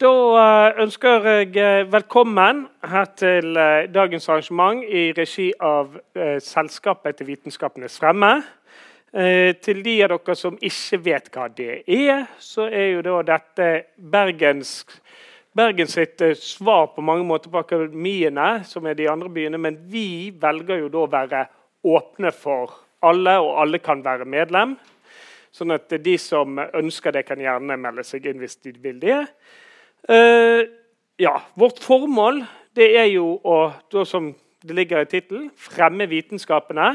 Da eh, ønsker jeg eh, velkommen her til eh, dagens arrangement i regi av Selskapet til vitenskapenes fremme. Til de av dere som ikke vet hva det er, så er jo da dette Bergens, Bergens sitt svar på mange måter på akademiene, som er de andre byene. Men vi velger jo da å være åpne for alle, og alle kan være medlem. Sånn at de som ønsker det, kan gjerne melde seg inn hvis de vil det. Uh, ja, Vårt formål det er jo å, da som det ligger i tittelen, fremme vitenskapene.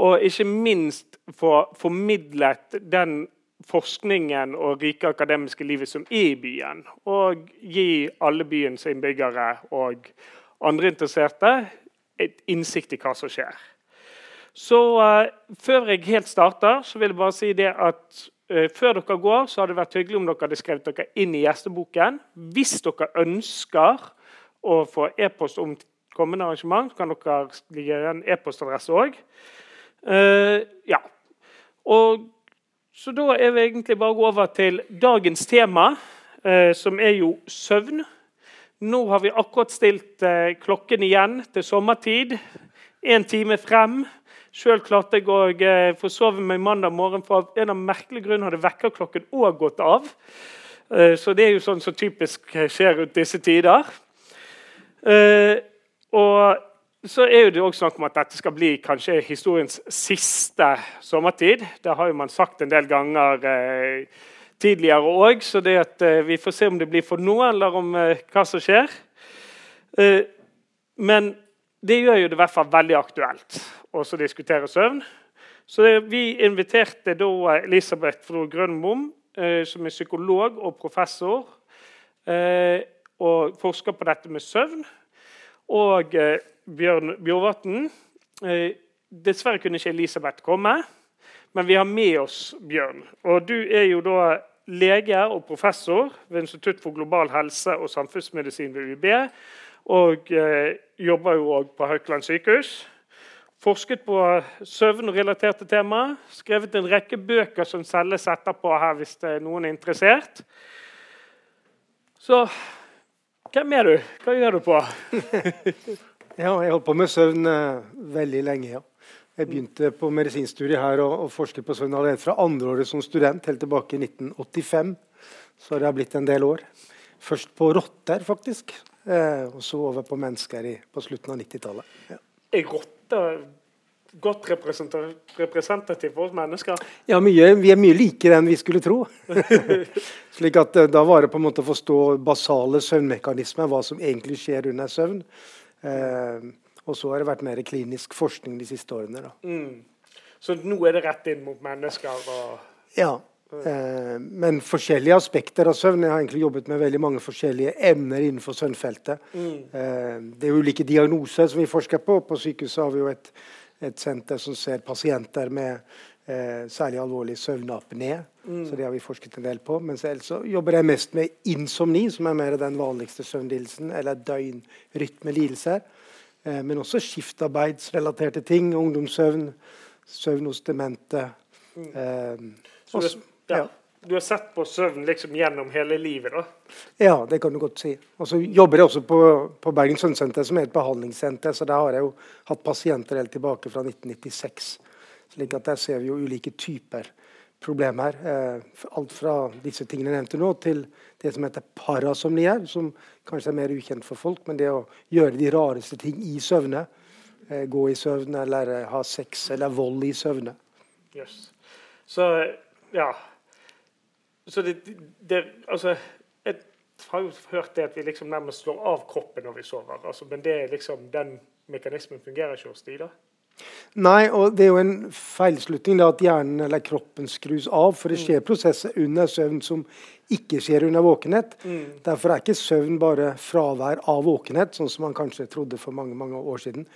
Og ikke minst få formidlet den forskningen og rike akademiske livet som er i byen. Og gi alle byens innbyggere og andre interesserte et innsikt i hva som skjer. Så uh, Før jeg helt starter, så vil jeg bare si det at Eh, før dere går, så hadde det vært hyggelig om dere hadde skrevet dere inn i gjesteboken. Hvis dere ønsker å få e-post om kommende arrangement, kan dere ligge en e-postadresse òg. Uh, eh, ja. Så da er vi egentlig bare over til dagens tema, uh, som er jo søvn. Nå har vi akkurat stilt uh, klokken igjen til sommertid. En time frem. Sjøl klarte jeg å eh, forsove meg mandag morgen, for av en av merkelige grunner hadde vekkerklokken òg gått av. Eh, så det er jo sånn som typisk skjer rundt disse tider. Eh, og så er det også snakk om at dette skal bli kanskje historiens siste sommertid. Det har jo man sagt en del ganger tidligere òg, så det at vi får se om det blir for noe, eller om hva som skjer. men det gjør jo det i hvert fall veldig aktuelt å diskutere søvn. Så Vi inviterte da Elisabeth Flo Grønbom, eh, som er psykolog og professor, eh, og forsker på dette med søvn, og eh, Bjørn Bjorvatn. Dessverre kunne ikke Elisabeth komme, men vi har med oss Bjørn. Og Du er jo da lege og professor ved Institutt for global helse og samfunnsmedisin ved UiB. Og eh, jobber jo òg på Haukeland sykehus. Forsket på søvnrelaterte tema. Skrevet en rekke bøker som selges etterpå her hvis noen er interessert. Så hvem er du? Hva gjør du på? ja, jeg holdt på med søvn eh, veldig lenge. ja. Jeg begynte på medisinstudiet her og, og forsket på søvn allerede fra andreåret som student, helt tilbake i 1985. Så det har blitt en del år. Først på rotter, faktisk. Eh, og så over på mennesker i, på slutten av 90-tallet. Ja. Er rotter godt representativ for oss mennesker? Ja, mye, vi er mye likere enn vi skulle tro. Slik at eh, Da var det på en måte å forstå basale søvnmekanismer, hva som egentlig skjer under søvn. Eh, og så har det vært mer klinisk forskning de siste årene. Mm. Så nå er det rett inn mot mennesker? Og... Ja. Eh, men forskjellige aspekter av søvn. Jeg har egentlig jobbet med veldig mange forskjellige emner innenfor søvnfeltet. Mm. Eh, det er ulike diagnoser som vi forsker på. På sykehuset har vi jo et, et senter som ser pasienter med eh, særlig alvorlig søvnapné. Mm. Så det har vi forsket en del på. Men ellers jobber jeg mest med insomni, som er mer den vanligste søvnlidelsen, eller døgnrytmelidelser. Eh, men også skiftarbeidsrelaterte ting. Ungdomssøvn, søvn hos demente. Mm. Eh, så ja. Du har sett på søvn liksom gjennom hele livet? da? Ja, det kan du godt si. Og så jobber jeg også på, på Bergen Søvnsenter, som er et behandlingssenter. Så der har jeg jo hatt pasienter helt tilbake fra 1996. slik at Der ser vi jo ulike typer problemer. Eh, alt fra disse tingene jeg nevnte nå, til det som heter parasomnier, som kanskje er mer ukjent for folk. Men det å gjøre de rareste ting i søvne. Eh, gå i søvne, eller ha sex eller vold i søvne. Yes. Så ja, så det, det, altså, Jeg har jo hørt det at vi liksom nærmest slår av kroppen når vi sover. Altså, men det er liksom, den mekanismen fungerer ikke hos de da? Nei, og det er jo en feilslutning da, at hjernen eller kroppen skrus av. For det mm. skjer prosesser under søvn som ikke skjer under våkenhet. Mm. Derfor er ikke søvn bare fravær av våkenhet, sånn som man kanskje trodde for mange mange år siden.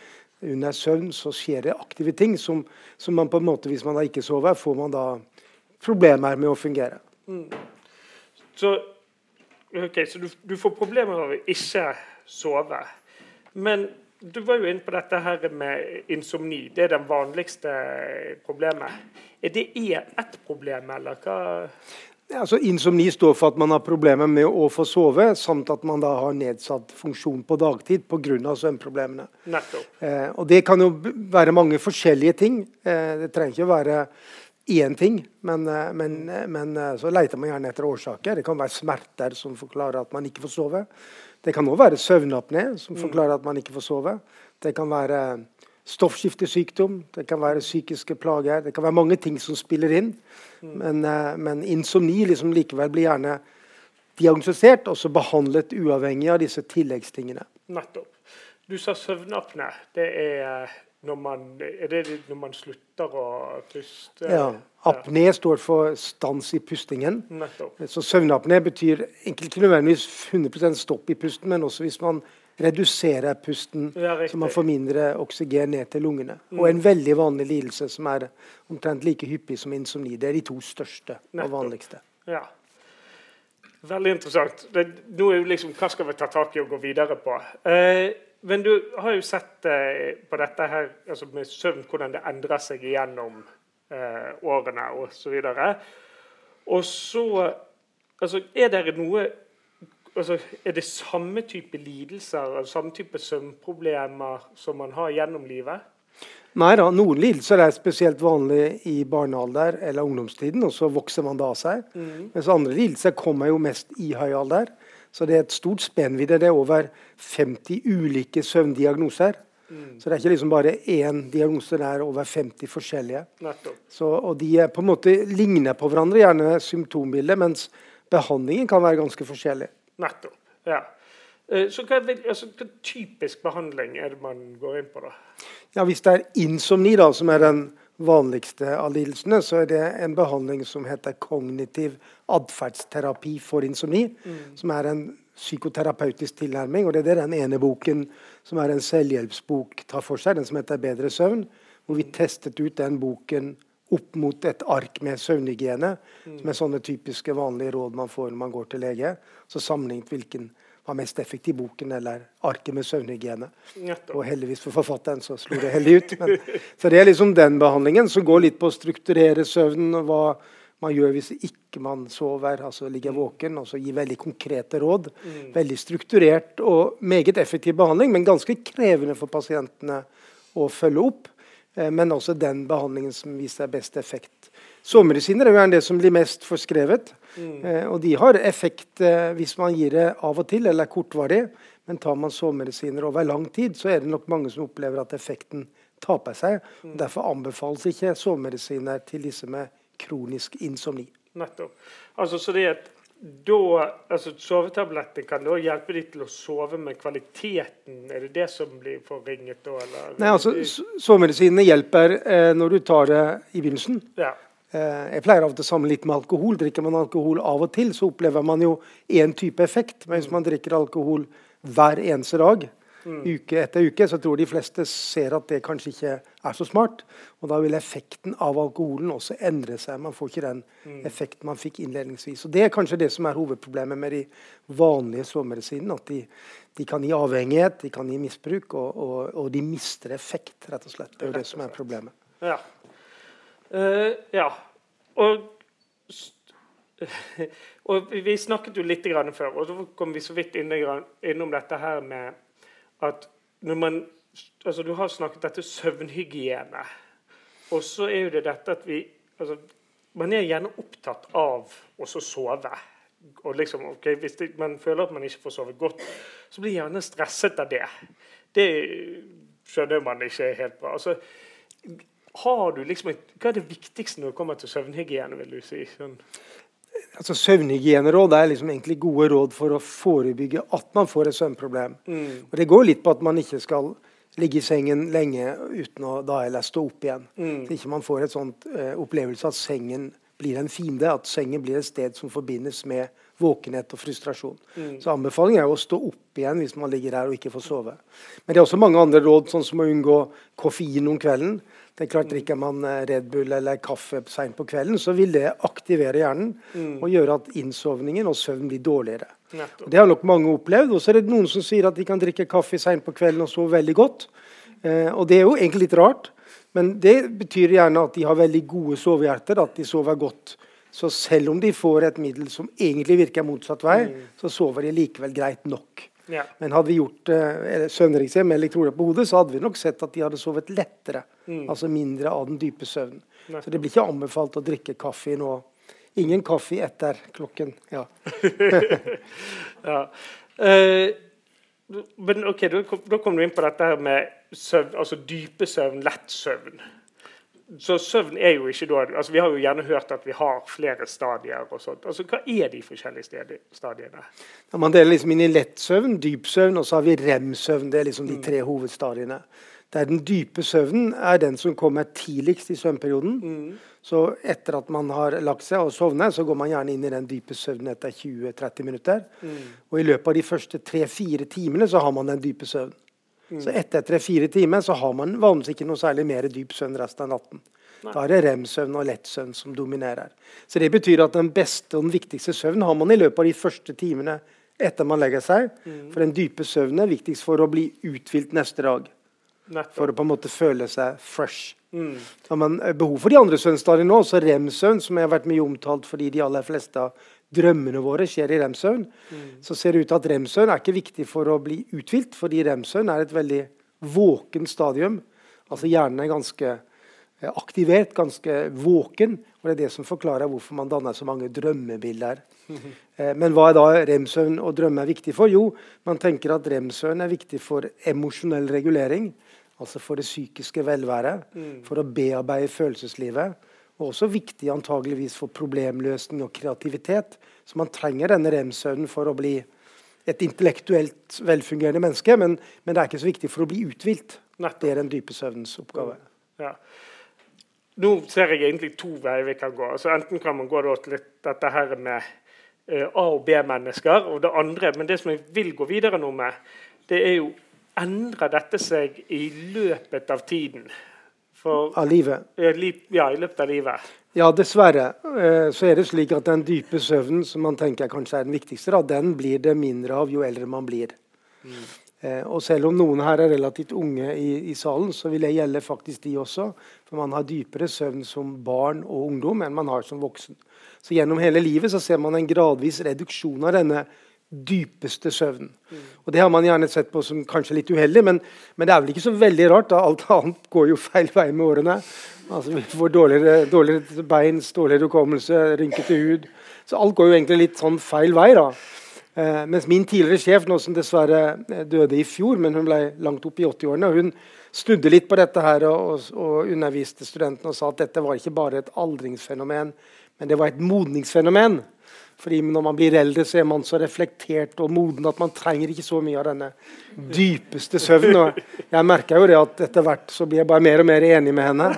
Under søvn så skjer det aktive ting som, som man på en måte, hvis man da ikke sover, får man da problemer med å fungere. Mm. Så, okay, så du, du, får problemer av å ikke sove. Men du var jo inne på dette her med insomni. Det er det vanligste problemet. Er det ett problem, eller hva? Altså, insomni står for at man har problemer med å få sove, samt at man da har nedsatt funksjon på dagtid pga. søvnproblemene. Eh, og Det kan jo være mange forskjellige ting. Eh, det trenger ikke å være én ting, men, eh, men, eh, men, eh, så leter man gjerne etter årsaker. Det kan være smerter som forklarer at man ikke får sove. Det kan òg være søvnapné som mm. forklarer at man ikke får sove. Det kan være stoffskiftesykdom, det kan være psykiske plager. Det kan være mange ting som spiller inn. Mm. Men, men insomni liksom likevel blir gjerne diagnostisert og så behandlet uavhengig av disse tilleggstingene. Nettopp. Du sa søvnapné. Det er når man, er det når man slutter å puste? Ja. Apné står for stans i pustingen. Nettopp. Så søvnapné betyr ikke nødvendigvis 100 stopp i pusten, men også hvis man reduserer pusten, ja, så man får mindre oksygen ned til lungene. Mm. Og en veldig vanlig lidelse som er omtrent like hyppig som insomni. Det er de to største Nettopp. og vanligste. Ja. Veldig interessant. Det, nå er jo liksom, Hva skal vi ta tak i og gå videre på? Eh, men du har jo sett eh, på dette her altså med søvn, hvordan det endrer seg gjennom eh, årene osv. Og så altså, Er det noe altså, Er det samme type lidelser altså, samme type søvnproblemer som man har gjennom livet? Nei da, noen lidelser er spesielt vanlig i barnealder eller ungdomstiden, og så vokser man da av seg. Mm. Mens andre lidelser kommer jo mest i høy alder. Så det er et stort spennvidde. Det er over 50 ulike søvndiagnoser. Mm. Så det er ikke liksom bare én diagnose, det er over 50 forskjellige. Så, og de er på en måte ligner på hverandre, gjerne symptombildet, mens behandlingen kan være ganske forskjellig. Nettopp, ja. Eh, så hva, altså, hva, typisk behandling er det man går inn på? da? Ja, Hvis det er insomni, da, som er den vanligste av lidelsene, så er det en behandling som heter kognitiv atferdsterapi for insomni. Mm. Som er en psykoterapeutisk tilnærming. og Det er den ene boken som er en selvhjelpsbok tar for seg, den som heter 'Bedre søvn'. Hvor vi testet ut den boken opp mot et ark med søvnhygiene. Mm. Som er sånne typiske vanlige råd man får når man går til lege. Så sammenlignet hvilken var mest effektiv, boken eller arket med søvnhygiene. Og heldigvis for forfatteren så slo det heldig ut. Men, så det er liksom den behandlingen som går litt på å strukturere søvnen. og hva man gjør hvis ikke man sover, altså ligger mm. våken. og så Gir veldig konkrete råd. Mm. Veldig strukturert og meget effektiv behandling, men ganske krevende for pasientene å følge opp. Eh, men også den behandlingen som viser best effekt. Sovemedisiner er jo det som blir mest forskrevet. Mm. Eh, og de har effekt eh, hvis man gir det av og til, eller kortvarig. Men tar man sovemedisiner over lang tid, så er det nok mange som opplever at effekten taper seg. Mm. Derfor anbefales ikke sovemedisiner til disse med kronisk insomni. Nettopp. Altså, så det at da, altså Sovetabletter kan da hjelpe de til å sove med kvaliteten? Er det det som blir forringet da? Eller? Nei, altså Sovemedisinene hjelper eh, når du tar det i begynnelsen. Ja. Eh, jeg pleier av og til å samle litt med alkohol. Drikker man alkohol av og til, så opplever man jo én type effekt. Men hvis man drikker alkohol hver eneste dag, mm. uke etter uke, så tror de fleste ser at det kanskje ikke er så smart. Og da vil effekten av alkoholen også endre seg. Man får ikke den mm. effekten man fikk innledningsvis. Og Det er kanskje det som er hovedproblemet med de vanlige sovemedisinene. At de, de, kan gi avhengighet, de kan gi misbruk, og, og, og de mister effekt, rett og slett. Det er jo det som er problemet. Ja. Uh, ja. Og, og, vi snakket jo litt før, og så kom vi så vidt innom dette her med at når man altså Du har snakket dette søvnhygiene. Og så er jo det dette at vi altså, Man er gjerne opptatt av å sove. Og liksom, okay, Hvis det, man føler at man ikke får sove godt, så blir man gjerne stresset av det. Det skjønner man ikke helt bra. Altså, har du liksom, Hva er det viktigste når det kommer til søvnhygiene? vil du si? Sånn. Altså Søvnhygieneråd er liksom egentlig gode råd for å forebygge at man får et søvnproblem. Mm. Og Det går litt på at man ikke skal ligge i sengen lenge uten å da eller stå opp igjen. Mm. Så ikke man får et sånt uh, opplevelse at sengen blir en fiende. At sengen blir et sted som forbindes med våkenhet og frustrasjon. Mm. Så anbefalingen er å stå opp igjen hvis man ligger der og ikke får sove. Men det er også mange andre råd, sånn som å unngå koffein om kvelden. Det er klart Drikker man eh, Red Bull eller kaffe seint på kvelden, så vil det aktivere hjernen mm. og gjøre at innsovningen og søvn blir dårligere. Det har nok mange opplevd. Og så er det noen som sier at de kan drikke kaffe seint på kvelden og sove veldig godt. Eh, og det er jo egentlig litt rart, men det betyr gjerne at de har veldig gode sovehjerter, at de sover godt Så selv om de får et middel som egentlig virker motsatt vei, mm. så sover de likevel greit nok. Ja. Men hadde vi gjort eh, søvnriksem med elektroder på hodet, så hadde vi nok sett at de hadde sovet lettere. Mm. Altså mindre av den dype søvnen. Så det blir ikke anbefalt å drikke kaffe nå. Ingen kaffe etter klokken. Ja. ja. Uh, men ok, Da kom, kom du inn på dette her med søvn, altså dype søvn, lett søvn. Så søvn er jo ikke da altså Vi har jo gjerne hørt at vi har flere stadier. og sånt. Altså Hva er de forskjellige stadiene? Ja, man deler liksom inn i lett søvn, dyp søvn, og så har vi rem-søvn. Det er liksom de mm. tre hovedstadiene. Der den dype søvnen er den som kommer tidligst i søvnperioden. Mm. Så etter at man har lagt seg og sovnet, så går man gjerne inn i den dype søvnen etter 20-30 minutter. Mm. Og i løpet av de første 3-4 timene så har man den dype søvnen. Mm. Så etter 3-4 timer så har man vanligvis ikke noe særlig mer dyp søvn resten av natten. Nei. Da er det rem-søvn og lettsøvn som dominerer. Så det betyr at den beste og den viktigste søvnen har man i løpet av de første timene etter man legger seg. Mm. For den dype søvnen er viktigst for å bli uthvilt neste dag. Nettopp. For å på en måte føle seg fresh. Mm. Har man behov for de andre søvnstadiene nå, også rem-søvn, som har vært mye omtalt fordi de aller fleste av drømmene våre skjer i rem-søvn, mm. så ser det ut til at rem-søvn er ikke viktig for å bli uthvilt, fordi rem-søvn er et veldig våken stadium. Altså hjernen er ganske eh, aktivert, ganske våken. og Det er det som forklarer hvorfor man danner så mange drømmebilder. Mm Men hva er da rem-søvn og drømme er viktig for? Jo, man tenker at rem-søvn er viktig for emosjonell regulering altså for det psykiske velværet, mm. for å bearbeide følelseslivet. Og også viktig antageligvis for problemløsning og kreativitet. Så man trenger denne rem-søvnen for å bli et intellektuelt velfungerende menneske, men, men, det er ikke så viktig for å bli uthvilt. Det er den dype søvnens oppgave. Ja. Nå ser jeg egentlig to veier vi kan gå. Altså enten kan man gå til dette her med uh, A- og B-mennesker, og det andre, men det som jeg vil gå videre nå med, det er jo endrer dette seg i løpet av tiden? For, av livet? Ja, i løpet av livet. Ja, dessverre. Eh, så er det slik at den dype søvnen, som man tenker kanskje er den viktigste, da, den blir det mindre av jo eldre man blir. Mm. Og selv om noen her er relativt unge i, i, salen, så vil det gjelde faktisk de også. For man har dypere søvn som barn og ungdom enn man har som voksen. Så gjennom hele livet så ser man en gradvis reduksjon av denne dypeste søvn. Og Det har man gjerne sett på som kanskje litt uheldig, men, men, det er vel ikke så veldig rart. da Alt annet går jo feil vei med årene. Altså Vi får dårligere, dårligere beins, dårligere hukommelse, rynkete hud. Så alt går jo egentlig litt sånn feil vei. da. Eh, mens min tidligere sjef, nå som dessverre eh, døde i fjor, men hun ble langt opp i 80-årene, hun snudde litt på dette her og, og underviste studentene og sa at dette var ikke bare et aldringsfenomen, men det var et modningsfenomen. Fordi når man blir eldre, så er man så reflektert og moden at man trenger ikke så mye av denne dypeste søvnen. Og jeg merker jo det at etter hvert så blir jeg bare mer og mer enig med henne.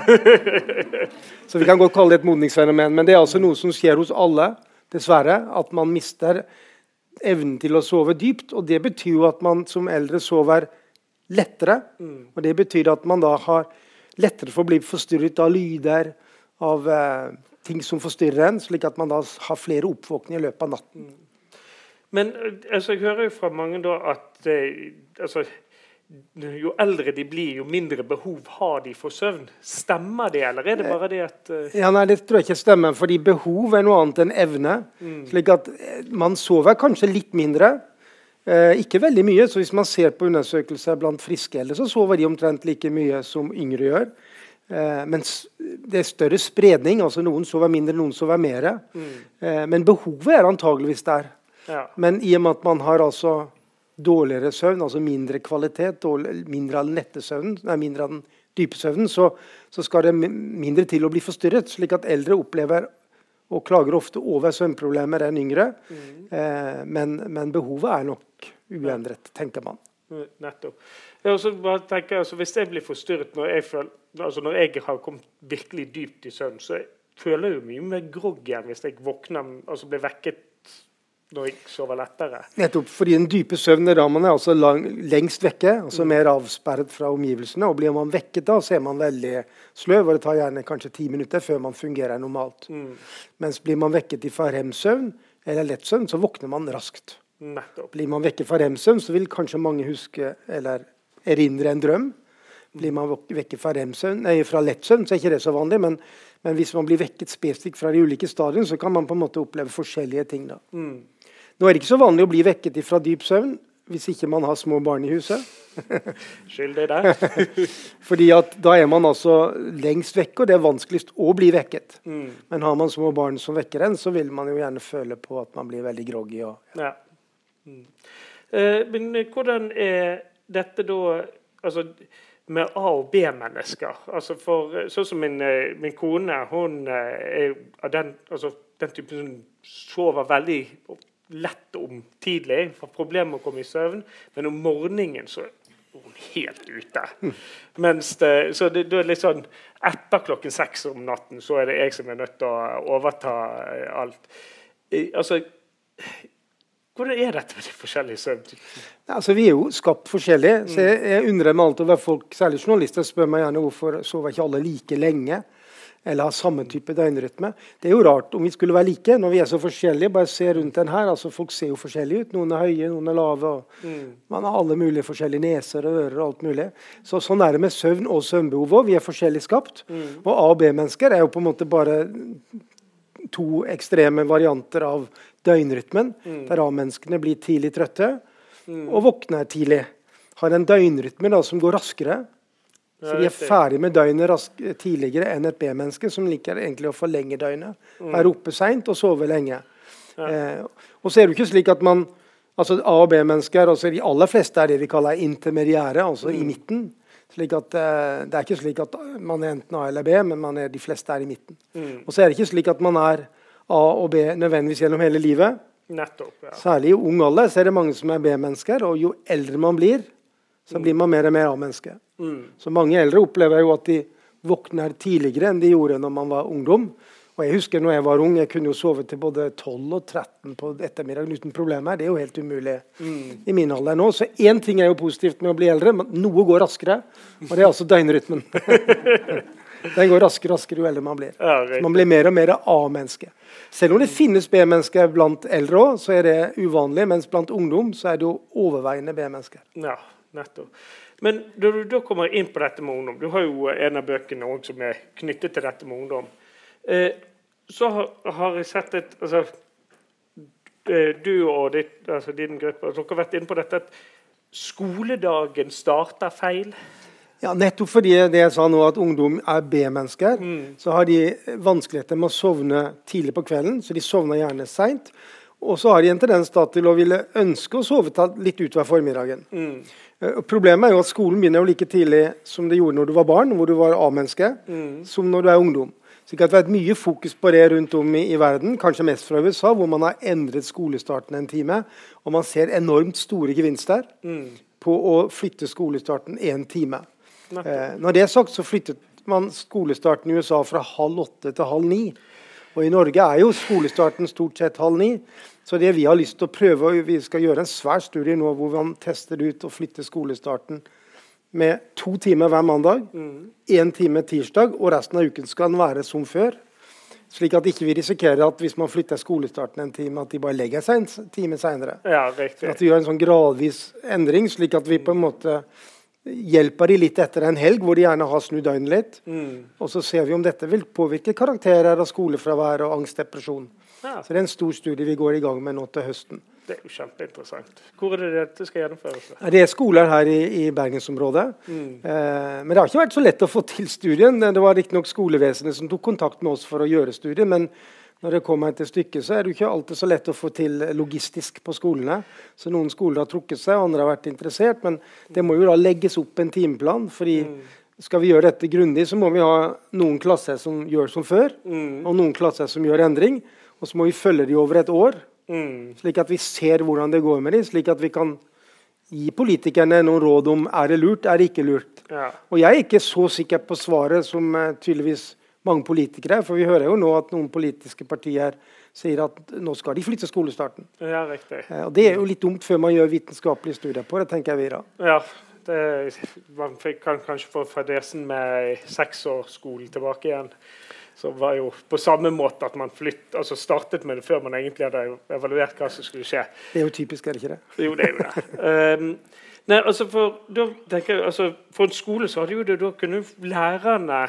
Så vi kan godt kalle det et modningsfenomen. Men det er altså noe som skjer hos alle, dessverre. At man mister evnen til å sove dypt. Og det betyr jo at man som eldre sover lettere. Og det betyr at man da har lettere for å bli forstyrret av lyder, av eh, ting som forstyrrer en, slik at man da har flere oppvåkninger i løpet av natten. Men altså, jeg hører jo fra mange da at eh, altså, jo eldre de blir, jo mindre behov har de for søvn. Stemmer det, eller er det bare det at uh... Ja, Nei, det tror jeg ikke stemmer. fordi behov er noe annet enn evne. Mm. slik at eh, man sover kanskje litt mindre. Eh, ikke veldig mye. så Hvis man ser på undersøkelser blant friske eldre, så sover de omtrent like mye som yngre gjør. Eh, mens det er større spredning. altså Noen sover mindre, noen sover mer. Mm. Eh, men behovet er antageligvis der. Ja. Men i og med at man har altså dårligere søvn, altså mindre kvalitet, mindre av den lette søvnen, nei, mindre av den dype søvnen, så, så, skal det mindre til å bli forstyrret. Slik at eldre opplever og klager ofte over søvnproblemer enn yngre. Mm. Eh, men, men, behovet er nok uendret, tenker man. Nettopp. Ja, tenker, altså, hvis jeg blir forstyrret når jeg føler altså Når jeg har kommet virkelig dypt i søvn, så føler jeg jo mye mer grogg igjen hvis jeg våkner, altså blir vekket når jeg sover lettere. Nettopp fordi den dype søvnen er altså lang, lengst vekke, altså mm. mer avsperret fra omgivelsene. og Blir man vekket da, så er man veldig sløv, og det tar gjerne kanskje ti minutter før man fungerer normalt. Mm. Mens blir man vekket fra rem-søvn eller lettsøvn, så våkner man raskt. Nettopp. Blir man vekket fra rem-søvn, så vil kanskje mange huske eller erindre en drøm. Blir man vekket fra, nei, fra lettsøvn, så er ikke det så vanlig. Men, men hvis man blir vekket spesifikt fra de ulike stadiene, så kan man på en måte oppleve forskjellige ting. da. Mm. Nå er det ikke så vanlig å bli vekket fra dyp søvn hvis ikke man har små barn i huset. Skyldig der. Fordi at da er man altså lengst vekke, og det er vanskeligst å bli vekket. Mm. Men har man små barn som vekker en, så vil man jo gjerne føle på at man blir veldig groggy. Og, ja. Ja. Mm. Eh, men hvordan er dette da altså, med A- og B-mennesker? Altså for, sånn som min, eh, min kone, hun eh, er av den, altså, den typen som sover veldig lett om tidlig, for problemer med å komme i søvn. Men om morgenen så er hun helt ute. Mens det, så det, det er litt sånn Etter klokken seks om natten så er det jeg som er nødt til å overta alt. Altså hvordan er dette med de forskjellige søvntypene? Altså, vi er jo skapt forskjellige. så jeg, jeg undrer meg alltid over folk, særlig journalister, spør meg gjerne hvorfor sover ikke alle like lenge eller har samme type døgnrytme. Det er jo rart om vi skulle være like når vi er så forskjellige. Bare se rundt den her. altså Folk ser jo forskjellige ut. Noen er høye, noen er lave. mm. Man har alle mulige forskjellige neser og ører og alt mulig. Så Sånn er det med søvn og søvnbehov òg. Vi er forskjellig skapt. Mm. Og A- og B-mennesker er jo på en måte bare to ekstreme varianter av døgnrytmen. Mm. Der A-menneskene blir tidlig trøtte mm. og våkner tidlig. Har en døgnrytme da, som går raskere. Så de er ferdig med døgnet tidligere enn et B-menneske, som liker egentlig å forlenge døgnet. Mm. Være oppe seint og sove lenge. Ja. Eh, og så er det jo ikke slik at man altså A- og B-mennesker altså De aller fleste er det vi kaller intermediære, altså mm. i midten. Slik at eh, Det er ikke slik at man er enten A eller B, men man er, de fleste er i midten. Mm. Og så er det ikke slik at man er A og B nødvendigvis gjennom hele livet. Nettopp, ja. Særlig i ung alder så er det mange som er B-mennesker, og jo eldre man blir, så blir man mer og mer A-menneske. Mm. Så mange eldre opplever jo at de våkner tidligere enn de gjorde når man var ungdom. Og jeg husker når jeg var ung, jeg kunne jo sove til både 12 og 13 på ettermiddagen uten problemer. Det er jo helt umulig mm. i min alder nå. Så én ting er jo positivt med å bli eldre, men noe går raskere. Og det er altså døgnrytmen. Den går raskere og raskere jo eldre man blir. Ja, man blir mer og mer A-menneske. Selv om det finnes B-mennesker blant eldre òg, så er det uvanlig. Mens blant ungdom så er det jo overveiende B-mennesker. Ja, nettopp. Men når du da kommer inn på dette med ungdom Du har jo en av bøkene også som er knyttet til dette med ungdom. Eh, så har, jeg sett et altså, eh, Du og ditt, altså din gruppe dere har vært inne på dette at skoledagen starter feil. Ja, Nettopp fordi det jeg sa nå at ungdom er B-mennesker, mm. så har de vanskeligheter med å sovne tidlig på kvelden. Så de sovner gjerne seint. Og så har de en tendens til å ville ønske å sove litt utover formiddagen. Mm. Eh, problemet er jo at skolen begynner jo like tidlig som det gjorde når du var barn, hvor du var A-menneske, mm. som når du er ungdom. Så det har vært mye fokus på det rundt om i, i, verden, kanskje mest fra USA, hvor man har endret skolestarten en time. Og man ser enormt store gevinster mm. på å flytte skolestarten én time. Eh, når det er sagt, så flyttet man skolestarten i USA fra halv åtte til halv ni. Og i Norge er jo skolestarten stort sett halv ni. Så det vi har lyst til å prøve, og vi skal gjøre en svær studie nå hvor man tester ut og flytter skolestarten med to timer hver mandag, én mm. time tirsdag, og resten av uken skal den være som før. Slik at ikke vi risikerer at hvis man flytter skolestarten en time, at de bare legger seg en time seinere. Ja, at vi gjør en sånn gradvis endring, slik at vi på en måte hjelper de litt etter en helg hvor de gjerne har snudd døgnet litt. Mm. Og så ser vi om dette vil påvirke karakterer og skolefravær og angst, depresjon. Ja. Så det er en stor studie vi går i gang med nå til høsten. Det er jo kjempeinteressant. Hvor er det dette skal gjennomføres? Det er skoler her i, i bergensområdet. Mm. Eh, men det har ikke vært så lett å få til studien. Det var riktignok skolevesenet som tok kontakt med oss for å gjøre studien. men når det kommer til stykket, så er det ikke alltid så lett å få til logistisk på skolene. Så Noen skoler har trukket seg, andre har vært interessert. Men det må jo da legges opp en timeplan. fordi mm. skal vi gjøre dette grundig, så må vi ha noen klasser som gjør som før, mm. og noen klasser som gjør endring. Og så må vi følge de over et år, mm. slik at vi ser hvordan det går med dem, slik at vi kan gi politikerne noen råd om er det lurt, er det ikke lurt. Ja. Og jeg er ikke så sikker på svaret som uh, tydeligvis mange politikere. For vi hører jo nå at noen politiske partier sier at nå skal de flytte skolestarten. Ja, riktig. Eh, og Det er jo litt dumt før man gjør vitenskapelige studier på det, tenker jeg vi da. Ja, det, man kan kanskje få fadesen med seks års skole tilbake igjen. Som var jo på samme måte at man flytt, altså startet med det før man egentlig hadde evaluert hva som skulle skje. Det er jo typisk, er det ikke det? Jo, det er jo det. Um, nei, altså for, da tenker jeg, altså for en skole så hadde jo det da kunne lærerne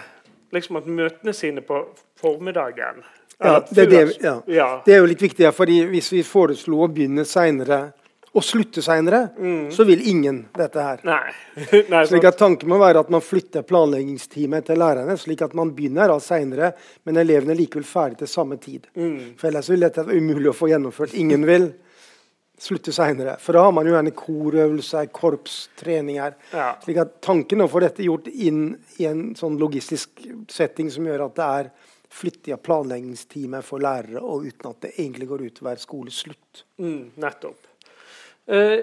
liksom hatt møtene sine på formiddagen. Ja, det, det, ja. Ja. det er jo litt viktig, ja, fordi hvis vi foreslo å begynne seinere og slutte seinere, Mm. så vil ingen dette her. Nei. nei Slik at Tanken må være at man flytter planleggingsteamet til lærerne, slik at man begynner da seinere, men elevene er likevel ferdig til samme tid. Mm. For Ellers vil dette være umulig å få gjennomført. Ingen vil slutte seinere. For da har man jo gjerne korøvelser, korpstreninger. Ja. Slik at Tanken er å få dette gjort inn i en sånn logistisk setting som gjør at det er flytting av planleggingsteamet for lærere, og uten at det egentlig går utover skoleslutt. Mm, nettopp. Eh,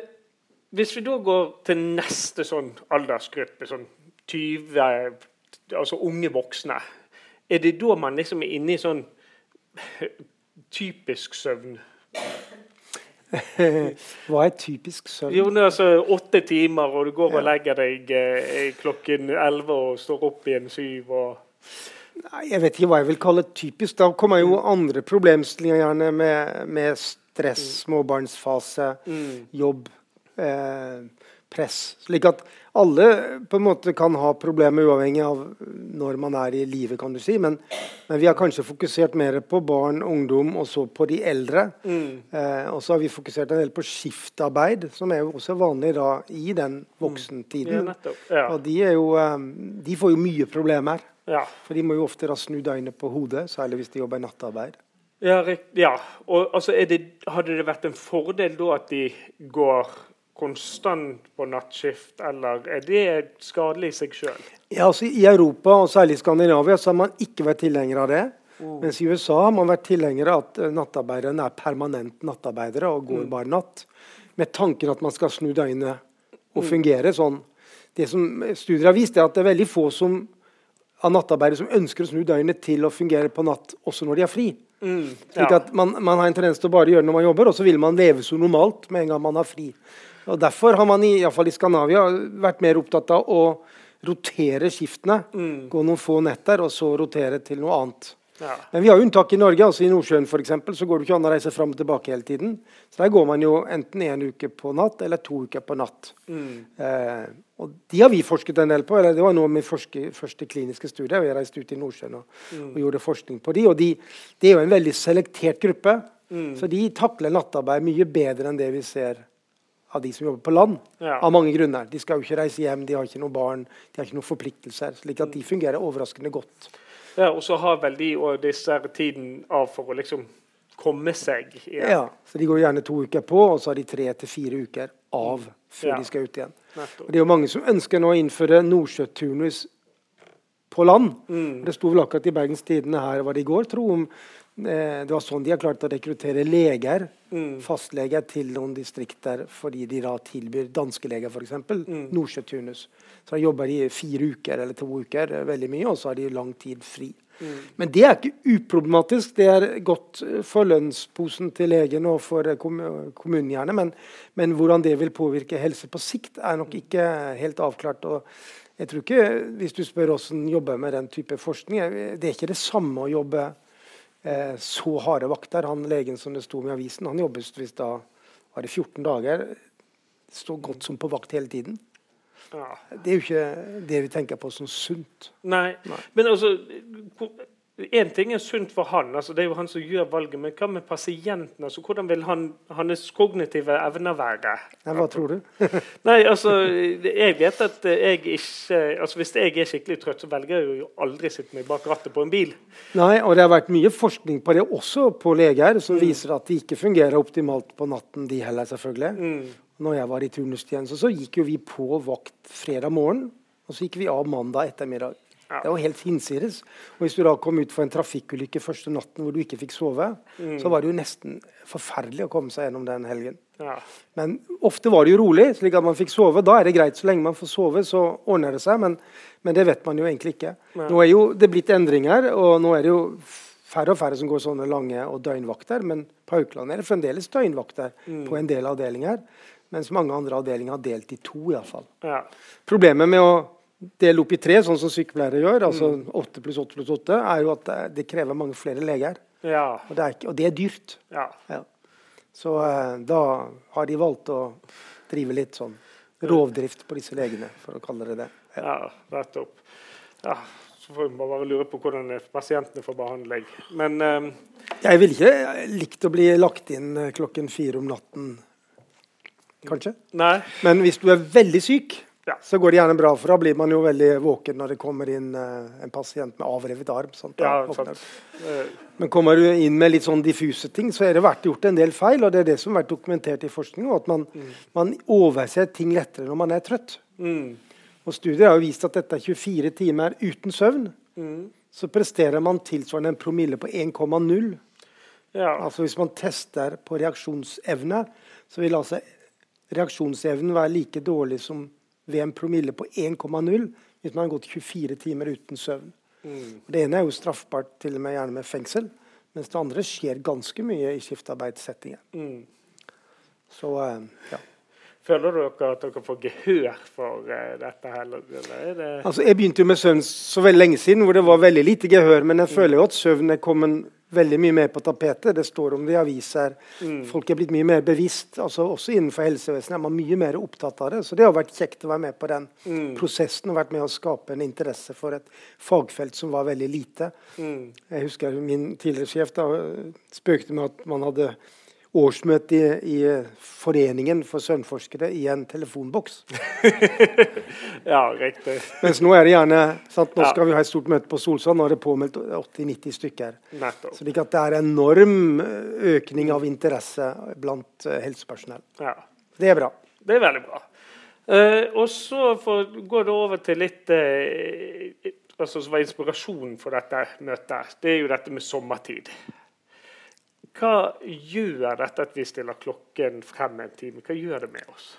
hvis vi da går til neste sånn aldersgruppe, sånn 20 Altså unge voksne, er det da man liksom er inne i sånn typisk søvn? Hva er typisk søvn? Jo, det er altså åtte timer, og du går og legger deg eh, klokken elleve og står opp igjen syv og Nei, Jeg vet ikke hva jeg vil kalle typisk. Da kommer jo andre problemstillinger gjerne med, med stress, småbarnsfase, jobb, eh, press. Slik at alle på en måte kan ha problemer uavhengig av når man er i livet, kan du si. Men, men vi har kanskje fokusert mer på barn, ungdom og så på de eldre. Eh, og så har vi fokusert en del på skiftarbeid, som er jo også vanlig da i den voksentiden. Ja. Og de, er jo, eh, de får jo mye problemer. Ja. For de må jo ofte da snu døgnet på hodet, særlig hvis de jobber nattarbeid. Ja, ja. Og altså, det, hadde det vært en fordel da at de går konstant på nattskift, eller er det skadelig i seg sjøl? Ja, altså I Europa, og særlig i Skandinavia, så har man ikke vært tilhenger av det. Mens i USA har man vært tilhenger av at eh, nattarbeiderne er permanent nattarbeidere og går bare natt. Med tanken at man skal snu døgnet og fungere sånn. Det som studier har vist, er at det er veldig få som, av nattarbeidere som ønsker å snu døgnet til å fungere på natt også når de har fri. Slik ja. at man, man har en tendens til å bare gjøre når man jobber, og så vil man leve så normalt med en gang man har fri. Og Derfor har man i, i, hvert fall i Skandinavia vært mer opptatt av å rotere skiftene. Gå noen få netter, og så rotere til noe annet. Ja. Men vi har unntak i Norge. altså I Nordsjøen for eksempel, så går det ikke an å reise fram og tilbake hele tiden. Så Der går man jo enten en uke på natt eller to uker på natt. Eh, og De har vi forsket en del på. eller Det var noe av min forske, første kliniske studie. Vi reiste ut i Nordsjøen og, og gjorde forskning på de, og de, Det er jo en veldig selektert gruppe. Så de takler nattarbeid mye bedre enn det vi ser av de som jobber på land. Ja. Av mange grunner. De skal jo ikke reise hjem, de har ikke noen barn, de har ikke noen forpliktelser. slik at de fungerer overraskende godt. Ja, Og så har vel de og disse tiden av for å liksom komme seg igjen. Ja, så De går gjerne to uker på, og så har de tre til fire uker av før Ja. de skal ut igjen. Nettopp. Og Det er jo mange som ønsker nå å innføre nordsjøturnus på land. Mm. Det sto vel akkurat i Bergens Tidende her var det i går, tro om det var sånn de har klart å rekruttere leger, Mm. fastleger, til noen distrikter fordi de da tilbyr danske leger f.eks. Mm. nordsjøturnus. Så da jobber de fire uker eller to uker, eh, veldig mye, og så har de lang tid fri. Mm. Men det er ikke uproblematisk. Det er godt eh, for lønnsposen til legen og for eh, kommunen gjerne, men, men hvordan det vil påvirke helse på sikt, er nok ikke helt avklart. og jeg tror ikke, Hvis du spør hvordan jobber med den type forskning, eh, det er ikke det samme å jobbe eh, så harde vakter. Han legen som det sto med i avisen, han jobbet hvis da var det 14 dager. Så godt som på vakt hele tiden. Ja. Det er jo ikke det vi tenker på som sunt. Nei. Men altså Én ting er sunt for han, altså det er jo han som gjør valget, men hva med pasienten? altså Hvordan vil han, hans kognitive evner være? Hva tror du? Nei, altså, jeg vet at jeg ikke altså Hvis jeg er skikkelig trøtt, så velger jeg jo aldri å sitte meg bak rattet på en bil. Nei, og det har vært mye forskning på det også på leger, som viser at det ikke fungerer optimalt på natten, de heller, selvfølgelig. Når jeg var i turnustjeneste, så gikk jo vi på vakt fredag morgen, og så gikk vi av mandag ettermiddag. Ja. Det var helt hinsides. Og hvis du da kom ut for en trafikkulykke første natten hvor du ikke fikk sove, så var det jo nesten forferdelig å komme seg gjennom den helgen. Ja. Men ofte var det jo rolig, slik at man fikk sove. Da er det greit. Så lenge man får sove, så ordner det seg. Men, men det vet man jo egentlig ikke. Ja. Nå er jo det blitt endringer, og nå er det jo færre og færre som går sånne lange og døgnvakter. Men på Haukeland er det fremdeles døgnvakter på en del avdelinger. Mens mange andre avdelinger har delt i to, iallfall. Ja. Problemet med å dele opp i tre, sånn som sykepleiere gjør, altså åtte pluss åtte pluss åtte, er jo at det, krever mange flere leger. Ja. Og det er, ikke, og det er dyrt. ja. Ja. Så eh, da har de valgt å drive litt sånn rovdrift på disse legene, for å kalle det det. Ja. Nettopp. Ja, så får vi bare lure på hvordan pasientene får behandling. Men eh, Jeg ville ikke likt å bli lagt inn eh, klokken fire om natten, kanskje. nei. Men hvis du er veldig syk, Ja. så går det gjerne bra, for da blir man jo veldig våken når det kommer inn eh, en pasient med avrevet arm. Sant? Ja, sant. Eh, Men kommer du inn med litt sånn diffuse ting, så er det vært gjort en del feil. Og det er det som har vært dokumentert i forskning, at man, man overser ting lettere når man er trøtt. mm, Og studier har jo vist at dette er 24 timer uten søvn. mm, Så presterer man tilsvarende en promille på 1,0. ja. Altså Hvis man tester på reaksjonsevne, så vil altså reaksjonsevnen være like dårlig som ved en promille på 1,0 hvis man har gått 24 timer uten søvn. Mm, Det ene er jo straffbart til og med gjerne med fengsel, mens det andre skjer ganske mye i skiftarbeidssettinger. mm. Så eh, ja. Føler dere at dere får gehør for uh, dette? her, Eller eller er det Altså, jeg begynte jo med søvn så veldig lenge siden, hvor det var veldig lite gehør. Men jeg føler jo at søvn er kommet veldig mye mer på tapetet. Det står om det i aviser. Folk er blitt mye mer bevisst. altså Også innenfor helsevesenet er man mye mer opptatt av det. Så det har vært kjekt å være med på den prosessen og vært med å skape en interesse for et fagfelt som var veldig lite. mm. Jeg husker min tidligere sjef da spøkte med at man hadde årsmøte i, i Foreningen for søvnforskere i en telefonboks. Ja, riktig. Mens nå er det gjerne sant, Nå Ja. skal vi ha et stort møte på Solsand, er det påmeldt 80-90 stykker. Nettopp. At det er enorm eh, økning av interesse blant eh, helsepersonell. Ja. Det er bra. Det er veldig bra. Uh, og så går det over til litt uh, altså, som var inspirasjonen for dette møtet. Det er jo dette med sommertid. Hva gjør dette at vi stiller klokken frem en time? Hva gjør det med oss?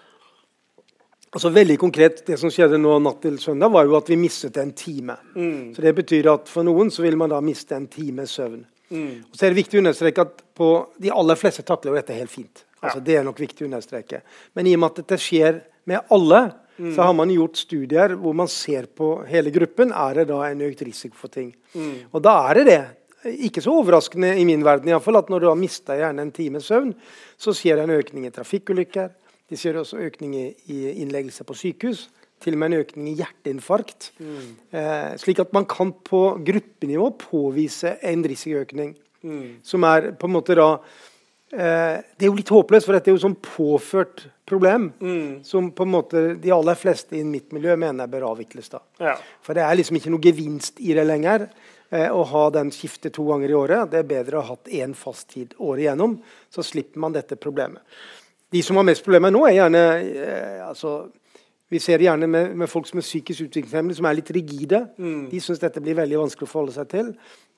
Altså Veldig konkret, Det som skjedde nå natt til søndag, var jo at vi mistet en time. Mm. Så Det betyr at for noen så vil man da miste en time søvn. Mm. Og så er det viktig å understreke at på de aller fleste takler jo dette helt fint. Altså Ja. Det er nok viktig å understreke. Men i og med at dette skjer med alle, Mm. så har man gjort studier hvor man ser på hele gruppen. Er det da en økt risiko for ting? Mm. Og da er det det. Ikke så overraskende i min verden i alle fall, at når du har mista gjerne en times søvn, så skjer det en økning i trafikkulykker. De ser også økning i, innleggelse på sykehus. Til og med en økning i hjerteinfarkt. Eh, slik at man kan på gruppenivå påvise en risikoøkning. Mm. Som er på en måte da eh, Det er jo litt håpløst, for dette er jo sånn påført problem. Mm. Som på en måte de aller fleste i mitt miljø mener bør avvikles. da. Ja. For det er liksom ikke noe gevinst i det lenger. Eh, å ha den skiftet to ganger i året. Det er bedre å ha hatt én fast tid året igjennom. Så slipper man dette problemet. De som har mest problemer nå, er gjerne eh, altså, Vi ser det gjerne med, med folk som er psykisk utviklingshemmede, som er litt rigide. De syns dette blir veldig vanskelig å forholde seg til.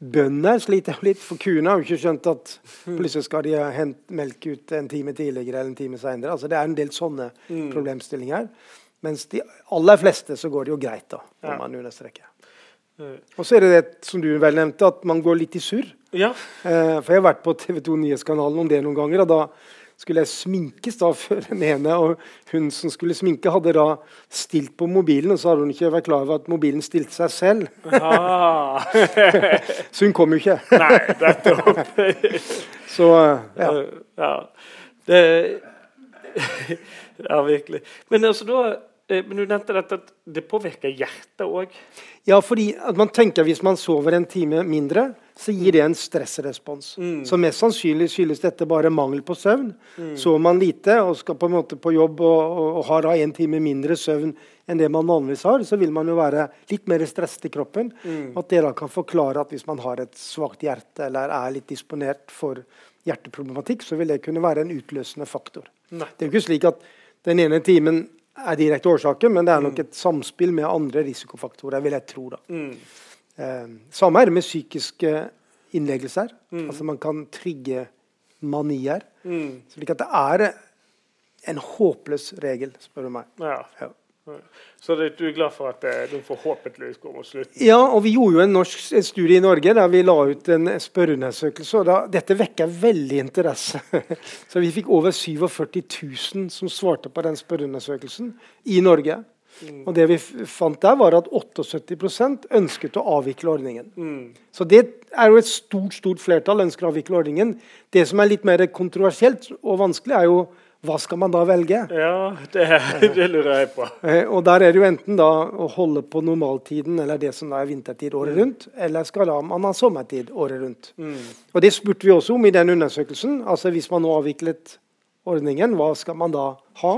Bønder sliter jo litt, for kuene har jo ikke skjønt at plutselig skal de hente melk ut en time tidligere eller en time seinere. Altså, det er en del sånne problemstillinger. Mens de aller fleste så går det jo greit, da, om Ja. man understreke. Mm. Og så er det det som du vel nevnte, at man går litt i surr. ja. Eh, for jeg har vært på TV 2 Nyhetskanalen om det noen ganger. og da skulle jeg sminkes da før den ene, og hun som skulle sminke, hadde da stilt på mobilen, og så hadde hun ikke vært klar over at mobilen stilte seg selv. Ah. Så hun kom jo ikke. Nei, nettopp. Så eh, ja. ja. Det, ja, virkelig. Men altså da eh, men Du nevnte dette at det påvirker hjertet òg. ja, fordi at man tenker hvis man sover en time mindre, så gir det en stressrespons. Så mest sannsynlig skyldes dette bare mangel på søvn. Sover man lite og skal på en måte på jobb og, og, og har da en time mindre søvn enn det man vanligvis har, så vil man jo være litt mer stresset i kroppen. At det da kan forklare at hvis man har et svakt hjerte eller er litt disponert for hjerteproblematikk, så vil det kunne være en utløsende faktor. Nei. Det er jo ikke slik at den ene timen er direkte årsaken, men det er nok et samspill med andre risikofaktorer, vil jeg tro. da. Mm. Eh, samme er det med psykiske innleggelser. Altså Man kan trigge manier. Mm. Slik at det er en håpløs regel, spør du meg. Ja. Ja. Så det, du er glad for at eh, de forhåpentligvis går mot slutten? Ja, og vi gjorde jo en norsk en studie i Norge der vi la ut en spørreundersøkelse. og da, Dette vekker veldig interesse. Så vi fikk over 47 000 som svarte på den spørreundersøkelsen i Norge. Mm. Og det vi fant der, var at 78% ønsket å avvikle ordningen. Mm. Så det er jo et stort stort flertall ønsker å avvikle ordningen. Det som er litt mer kontroversielt og vanskelig, er jo hva skal man da velge? Ja, det, det lurer jeg på. Eh, og der er det jo enten da å holde på normaltiden, eller det som da er vintertid året Mm. rundt, eller skal man ha sommertid året rundt. Mm. Og det spurte vi også om i den undersøkelsen. Altså hvis man nå avviklet ordningen, hva skal man da ha?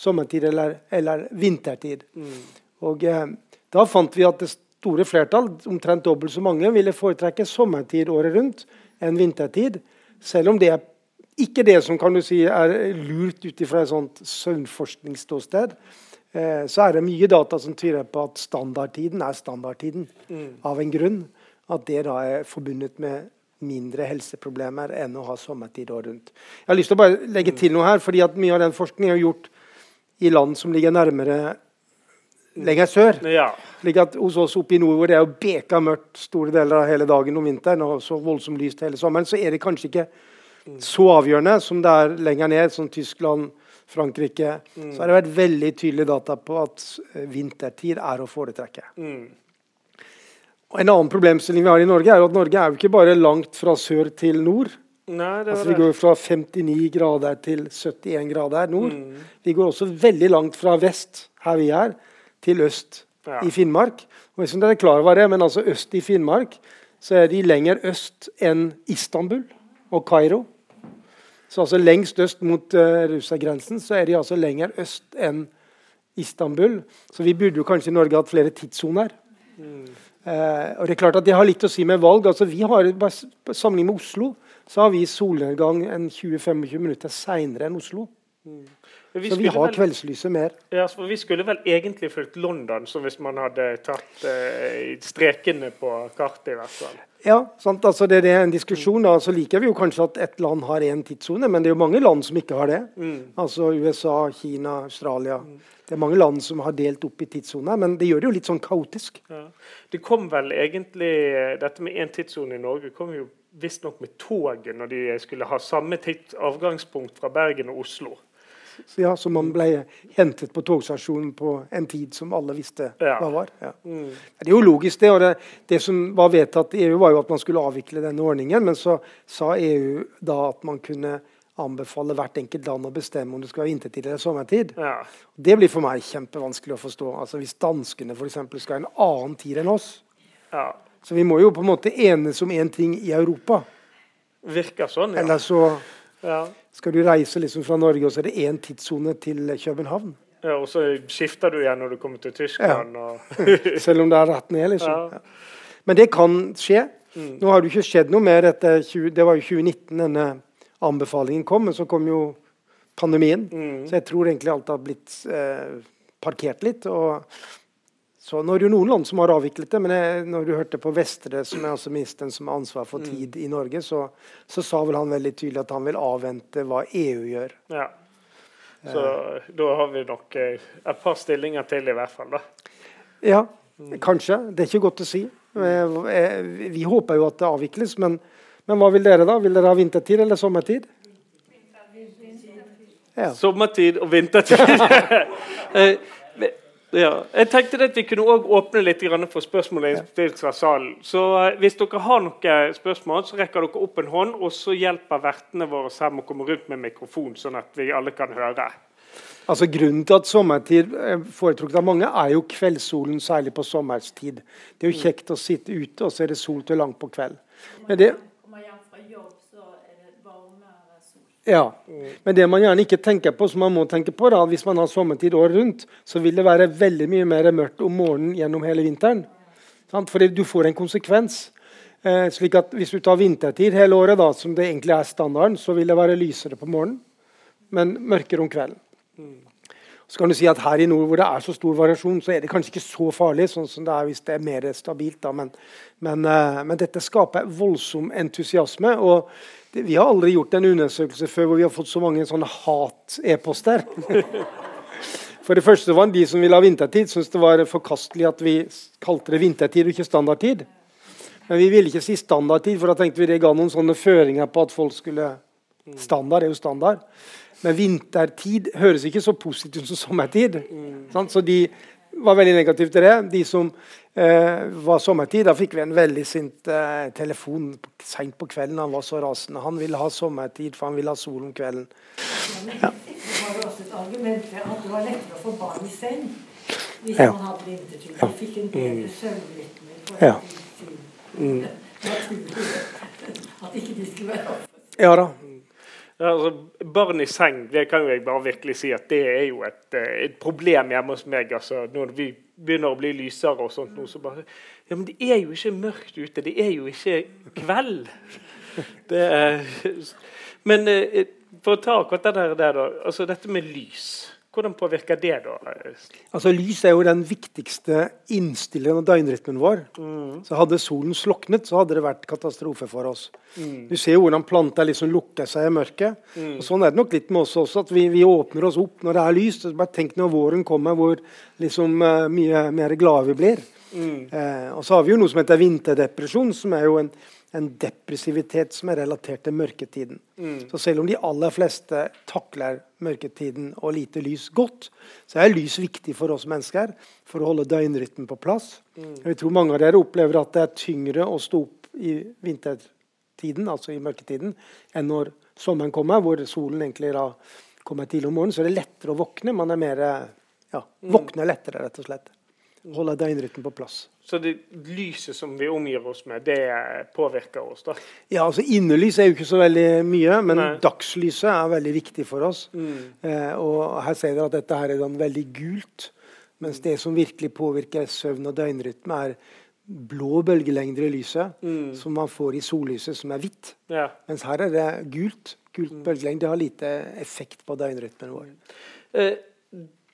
Sommertid eller, eller vintertid? Mm. Og eh, da fant vi at det store flertall, omtrent dobbelt så mange, ville foretrekke sommertid året rundt enn vintertid. Selv om det er ikke det som kan du si er lurt ut fra et sånt søvnforskningsståsted. Eh, så er det mye data som tyder på at standardtiden er standardtiden Mm. av en grunn. At det da er forbundet med mindre helseproblemer enn å ha sommertid året rundt. Jeg har lyst til å bare legge til noe her, fordi at mye av den forskningen er gjort i land som ligger nærmere lenger sør. Ja. Slik at Hos oss oppe i nord hvor det er jo beka mørkt store deler av hele dagen om vinteren, og så voldsomt lyst hele sommeren, så er det kanskje ikke så avgjørende som det er lenger ned, som Tyskland, Frankrike. Så har det vært veldig tydelig data på at eh, vintertid er å foretrekke. Mm. En annen problemstilling vi har i Norge, er at Norge er jo ikke bare langt fra sør til nord. Nei, det Altså Vi går fra 59 grader til 71 grader nord. Mm. Vi går også veldig langt fra vest, her vi er, til øst Ja. i Finnmark. Og vet dere er klar over det, men altså øst i Finnmark så er de lenger øst enn Istanbul og Kairo. Så altså lengst øst mot uh, Russland-grensen så er de altså lenger øst enn Istanbul. Så vi burde jo kanskje i Norge hatt flere tidssoner. Mm. Uh, og det er klart at det har litt å si med valg. Altså vi har, Sammenlignet med Oslo så har vi solnedgang en 20-25 minutter seinere enn Oslo. Vi Så vi har vel- kveldslyset mer. Ja, for Vi skulle vel egentlig fulgt London, så hvis man hadde tatt eh, strekene på kartet. i hvert fall. Ja, sant? Altså det, det er en diskusjon. da, Så liker vi jo kanskje at ett land har én tidssone, men det er jo mange land som ikke har det. Mm. Altså USA, Kina, Australia. Det er mange land som har delt opp i tidssoner, men det gjør det jo litt sånn kaotisk. Ja. Det kom vel egentlig Dette med én tidssone i Norge kom jo visstnok med toget når de skulle ha samme tids avgangspunkt fra Bergen og Oslo. Så ja, Så man ble hentet på togstasjonen på en tid som alle visste Ja. hva var. Ja. Mm. Det er jo logisk, det. og det, det som var vedtatt i EU, var jo at man skulle avvikle denne ordningen. Men så sa EU da at man kunne anbefale hvert enkelt land å bestemme om det skal være vintertid eller sommertid. Ja. Det blir for meg kjempevanskelig å forstå. Altså Hvis danskene for eksempel, skal ha en annen tid enn oss. ja. Så vi må jo på en måte enes om én ting i Europa. Virker sånn, ja. Eller så ja. skal du reise liksom fra Norge, og så er det én tidssone til København. ja. Og så skifter du igjen når du kommer til Tyskland. Og Selv om det er rett ned, liksom. Ja. Ja. Men det kan skje. Mm. Nå har det jo ikke skjedd noe mer etter 20, Det var jo 2019 denne anbefalingen kom, men så kom jo pandemien. Mm. Så jeg tror egentlig alt har blitt eh, parkert litt. og så Nå er det jo noen land som har avviklet det, men jeg, når du hørte på Vestre, som er altså ministeren som har ansvar for tid i Norge, så, så sa vel han veldig tydelig at han vil avvente hva EU gjør. ja. Så da har vi nok eh, et par stillinger til, i hvert fall. da. Ja, kanskje. Det er ikke godt å si. Eh, eh, Vi håper jo at det avvikles, men, men hva vil dere da? Vil dere ha vintertid eller sommertid? Ja. Sommertid og vintertid. Eh, ja. Jeg tenkte at vi kunne også åpne litt for spørsmål fra salen. Så eh, hvis dere har noen spørsmål, så rekker dere opp en hånd, og så hjelper vertene våre her med å komme rundt med mikrofon, sånn at vi alle kan høre. Altså Grunnen til at sommertid er foretrukket av mange, er jo kveldssolen, særlig på sommerstid. Det er jo kjekt å sitte ute, og så er det sol til langt på kveld. Men det, Om man gjør fra jobb, så er det varmere sol. Ja. Men det man gjerne ikke tenker på, som man må tenke på da, hvis man har sommertid året rundt, så vil det være veldig mye mer mørkt om morgenen gjennom hele vinteren. Sant? Fordi du får en konsekvens. Eh, slik at Hvis du tar vintertid hele året, da, som det egentlig er standarden, så vil det være lysere på morgenen, men mørkere om kvelden. Så kan du si at Her i nord hvor det er så stor variasjon, så er det kanskje ikke så farlig sånn som det er hvis det er mer stabilt. Da. Men, men, eh, men dette skaper voldsom entusiasme. og det, Vi har aldri gjort en undersøkelse før hvor vi har fått så mange sånne hat-e-poster. For det første var de som ville ha vintertid, syntes det var forkastelig at vi kalte det vintertid og ikke standardtid. Men vi ville ikke si standardtid, for da tenkte vi det ga noen sånne føringer på at folk skulle Standard er jo standard. Men vintertid høres ikke så positivt ut som sommertid. Mm. Så de, var veldig negativ til det. De som eh, var sommertid, da fikk vi en veldig sint eh, telefon seint på kvelden. Han var så rasende. Han ville ha sommertid, for han ville ha sol om kvelden. Ja. Det var jo også et argument at det var lettere å få barn i seng hvis Ja. man hadde vintertur. De fikk en bedre søvnrytme. i Ja. Mm. At ikke de skulle være Ja da. Altså, barn i seng, det kan jo jeg bare virkelig si at det er jo et, eh, et problem hjemme hos meg. altså, Når vi begynner å bli lysere og sånt, så bare Ja, men det er jo ikke mørkt ute. Det er jo ikke kveld. Det er, men eh, for å ta akkurat det der, altså dette med lys. Hvordan påvirker det, da? Altså Lys er jo den viktigste innstilleren av døgnrytmen vår. Så Hadde solen sloknet, så hadde det vært katastrofe for oss. Du ser jo hvordan planter liksom lukker seg i mørket. Og Sånn er det nok litt med oss også, at vi, vi åpner oss opp når det er lyst. Bare tenk når våren kommer, hvor liksom eh, mye mer glade vi blir. Eh, og så har vi jo noe som heter vinterdepresjon, som er jo en, en depressivitet som er relatert til mørketiden. Så selv om de aller fleste takler mørketiden og lite lys godt, så er lys viktig for oss mennesker for å holde døgnrytmen på plass. Jeg tror mange av dere opplever at det er tyngre å stå opp i vintertiden, altså i mørketiden, enn når sommeren kommer, hvor solen egentlig da kommer tidlig om morgenen. Så er det lettere å våkne. Man er mer ja, våkner lettere, rett og slett. Holde døgnrytmen på plass. Så det lyset som vi omgir oss med, det påvirker oss, da? Ja, altså Innelys er jo ikke så veldig mye, men Nei. dagslyset er veldig viktig for oss. Eh, og Her ser dere at dette her er veldig gult, mens det som virkelig påvirker søvn og døgnrytme, er blå bølgelengder i lyset, som man får i sollyset, som er hvitt. Ja. Mens her er det gult. Gult bølgelengde har lite effekt på døgnrytmen vår. Eh,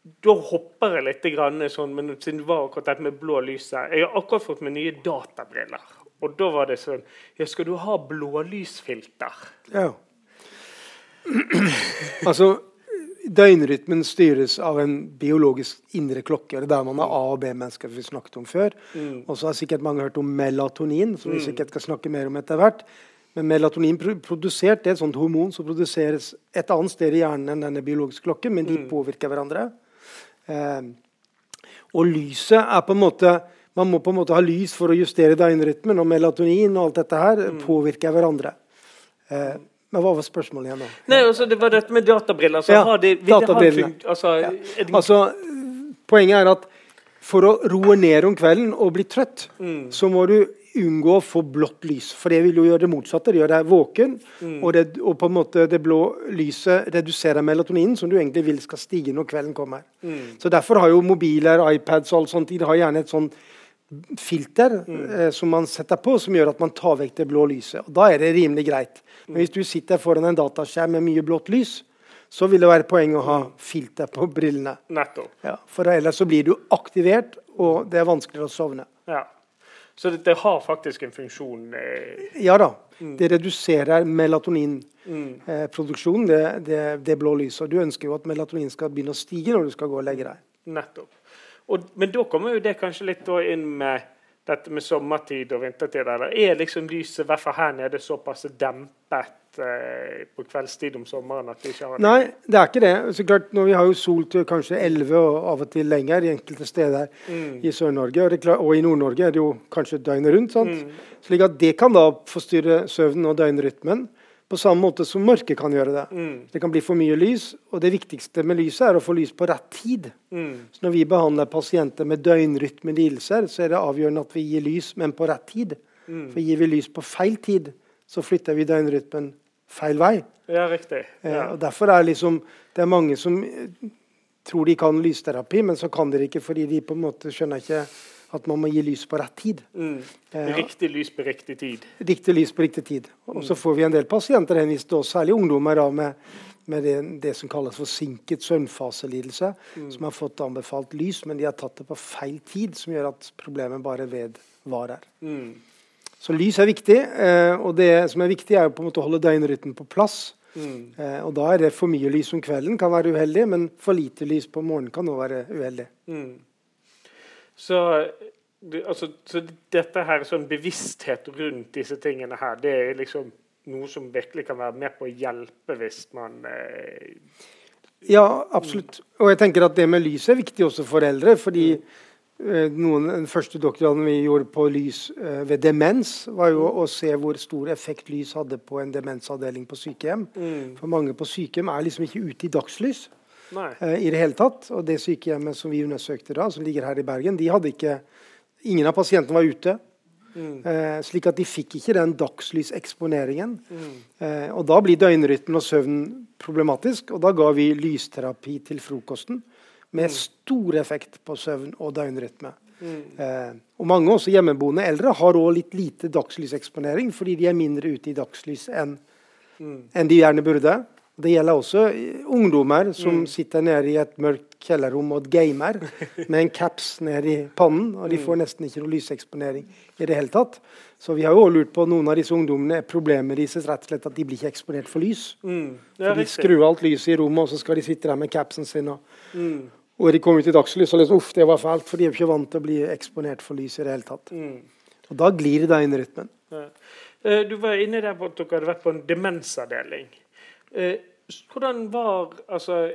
da hopper jeg litt, grann, sånn, men siden det var akkurat dette med blå lyset Jeg har akkurat fått meg nye databriller. Og da var det sånn Ja, skal du ha blålysfilter? Ja. altså, døgnrytmen styres av en biologisk indre klokke. Det er der man har A- og B-mennesker, vi snakket om før. Og så har sikkert mange hørt om melatonin, som vi sikkert skal snakke mer om etter hvert. Men melatonin produsert det er et sånt hormon som produseres et annet sted i hjernen enn denne biologiske klokken, men de påvirker hverandre. Eh, og lyset er på en måte Man må på en måte ha lys for å justere døgnrytmen, og melatonin og alt dette her påvirker hverandre. Eh, men hva var spørsmålet igjen da? Nei, altså Det var dette med databriller. Så Ja, har de, databrillene. funkt, altså, Ja. det- Altså, poenget er at for å roe ned om kvelden og bli trøtt, så må du unngå å få blått lys. For det vil jo gjøre det motsatte. Det gjør deg våken, og, det, og på en måte det blå lyset reduserer melatoninen, som du egentlig vil skal stige når kvelden kommer. Så Derfor har jo mobiler, iPads og alt sånt, de har gjerne et sånn filter eh, som man setter på, som gjør at man tar vekk det blå lyset. Og Da er det rimelig greit. Men hvis du sitter foran en dataskjerm med mye blått lys, så vil det være poeng å ha filter på brillene. Nettopp. Ja, for ellers så blir du aktivert, og det er vanskeligere å sovne. Ja. Så det, det har faktisk en funksjon. Eh, Ja da. Det reduserer melatoninproduksjonen, det, det, det blå lyset. Du ønsker jo at melatonin skal begynne å stige når du skal gå og legge deg. nettopp. Og, men da kommer jo det kanskje litt inn med dette med sommertid og vintertid. Eller er liksom lyset, i hvert fall her nede, såpass dempet eh, på kveldstid om sommeren at vi ikke har det? Nei, det er ikke det. Så klart, nå, vi har jo sol til kanskje 11 og av og til lenger i enkelte steder i Sør-Norge. Og, og i Nord-Norge er det jo kanskje døgnet rundt. sant? Slik at det kan da forstyrre søvnen og døgnrytmen. På samme måte som mørket kan gjøre det. Det kan bli for mye lys, og det viktigste med lyset er å få lys på rett tid. Så når vi behandler pasienter med døgnrytmelidelser, så er det avgjørende at vi gir lys, men på rett tid. For gir vi lys på feil tid, så flytter vi døgnrytmen feil vei. Ja, riktig. Eh, og derfor er liksom, Det er mange som eh, tror de kan lysterapi, men så kan de ikke fordi de på en måte skjønner ikke at man må gi lys på rett tid. Mm. Eh, Riktig lys på riktig tid. Riktig lys på riktig tid. Og så får vi en del pasienter henvist særlig ungdommer da, med, med det, det som kalles forsinket søvnfaselidelse, som har fått anbefalt lys, men de har tatt det på feil tid, som gjør at problemet bare vedvarer. Mm. Så lys er viktig, eh, og det som er viktig, er jo på en måte å holde døgnrytmen på plass. Mm. Eh, og da er det for mye lys om kvelden kan være uheldig, men for lite lys på morgenen kan også være uheldig. Mm. Så, altså, så dette her, sånn bevissthet rundt disse tingene her, det er liksom noe som virkelig kan være med på å hjelpe hvis man eh, Ja, absolutt. Og jeg tenker at det med lys er viktig også for eldre. fordi eh, noen, Den første doktorgraden vi gjorde på lys eh, ved demens, var jo å se hvor stor effekt lys hadde på en demensavdeling på sykehjem. Mm. For mange på sykehjem er liksom ikke ute i dagslys Nei. eh, i det hele tatt. Og det sykehjemmet som vi undersøkte da, som ligger her i Bergen, de hadde ikke Ingen av pasientene var ute. Mm. Eh, slik at de fikk ikke den dagslyseksponeringen. Mm. Eh, og da blir døgnrytmen og søvn problematisk. Og da ga vi lysterapi til frokosten med stor effekt på søvn og døgnrytme. Mm. Og mange også hjemmeboende eldre har òg litt lite dagslys-eksponering fordi de er mindre ute i dagslys enn Mm. enn de gjerne burde. Det gjelder også ungdommer som Mm. sitter nede i et mørkt kjellerrom og gamer med en caps ned i pannen, og de Mm. får nesten ikke noe lyseksponering i det hele tatt. Så vi har jo også lurt på noen av disse ungdommene er problemet deres rett og slett at de blir ikke eksponert for lys. Mm. For de skrur alt lyset i rommet, og så skal de sitte der med capsen sin. Og, Mm. og de kommer ut i dagslys og liksom, uff, det var fælt, for de er jo ikke vant til å bli eksponert for lys i det hele tatt. Mm. Og da glir det i Ja. Eh, Du var inne der på at dere hadde vært på en demensavdeling. Eh, Hvordan var altså,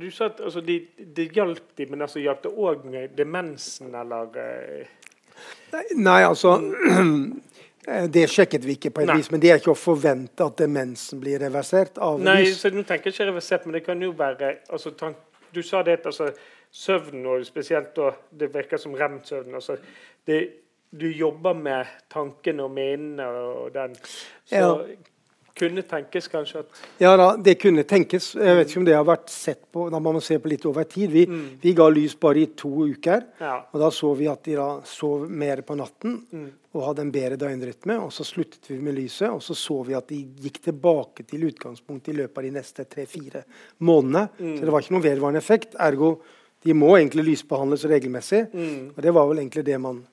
Du sa at altså, det de hjalp de, men altså, hjalp det òg med demensen, eller nei, Nei, altså eh, Det sjekket vi ikke på et Nei. vis, men det er ikke å forvente at demensen blir reversert av Nei, vis. så nå tenker ikke reversert, men det kan jo være altså, Du sa det at altså, søvn, og spesielt da det virker som rem-søvn altså, det, Du jobber med tankene og minnene og den. Så Ja. Kunne tenkes kanskje at Ja da, det kunne tenkes. Jeg vet ikke om det har vært sett på da må man se på litt over tid. Vi, Mm. vi ga lys bare i to uker. Ja. Og da så vi at de da sov mer på natten Mm. og hadde en bedre døgnrytme. Og så sluttet vi med lyset, og så så vi at de gikk tilbake til utgangspunktet i løpet av de neste tre-fire månedene. Mm. Så det var ikke noen vedvarende effekt. Ergo de må egentlig lysbehandles regelmessig. Mm. Og det var vel egentlig det man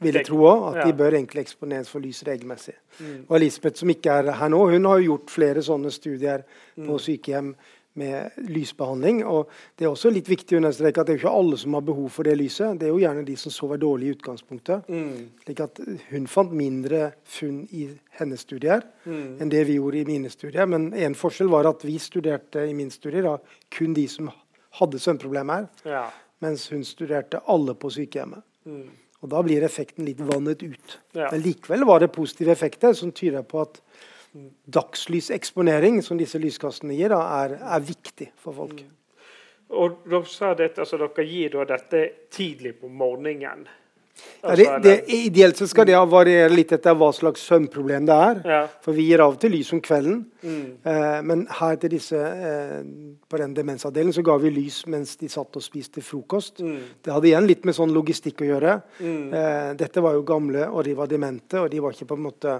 ville jeg tro òg, at ja. de bør egentlig eksponeres for lys regelmessig. Mm. Og Elisabeth, som ikke er her nå, hun har jo gjort flere sånne studier Mm. på sykehjem med lysbehandling. og Det er også litt viktig å understreke at det er jo ikke alle som har behov for det lyset. Det er jo gjerne de som sover dårlig i utgangspunktet. Mm. slik at Hun fant mindre funn i hennes studier Mm. enn det vi gjorde i mine studier. Men en forskjell var at vi studerte i min studie da, kun de som hadde søvnproblemer, Ja. mens hun studerte alle på sykehjemmet. Mm. Og Da blir effekten litt vannet ut. Ja. Men likevel var det positive effekter som tyder på at dagslyseksponering, som disse lyskastene gir, da, er, er viktig for folk. Og dere sa det, altså dere gir dette tidlig på morgenen. Ja, det, det, ideelt så skal det variere litt etter hva slags søvnproblem det er. ja. For vi gir av og til lys om kvelden. Mm. Eh, men her til disse, eh, på den demensavdelingen så ga vi lys mens de satt og spiste frokost. Mm. Det hadde igjen litt med sånn logistikk å gjøre. Mm. Eh, dette var jo gamle, og de var demente, og de var ikke på en måte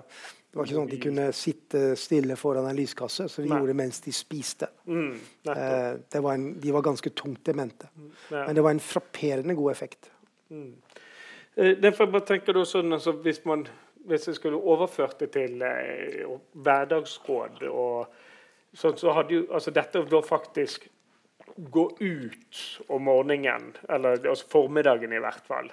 det var ikke sånn at de kunne sitte stille foran en lyskasse, så vi Nei. gjorde det mens de spiste. Mm. Eh, det var en, de var ganske tungt demente. Ja. Men det var en frapperende god effekt. Mm. Eh, Derfor bare tenker du sånn, altså, hvis man hvis jeg skulle overført det til eh, hverdagsråd og sånn, så hadde jo altså dette da faktisk gå ut om morgenen, eller altså formiddagen i hvert fall.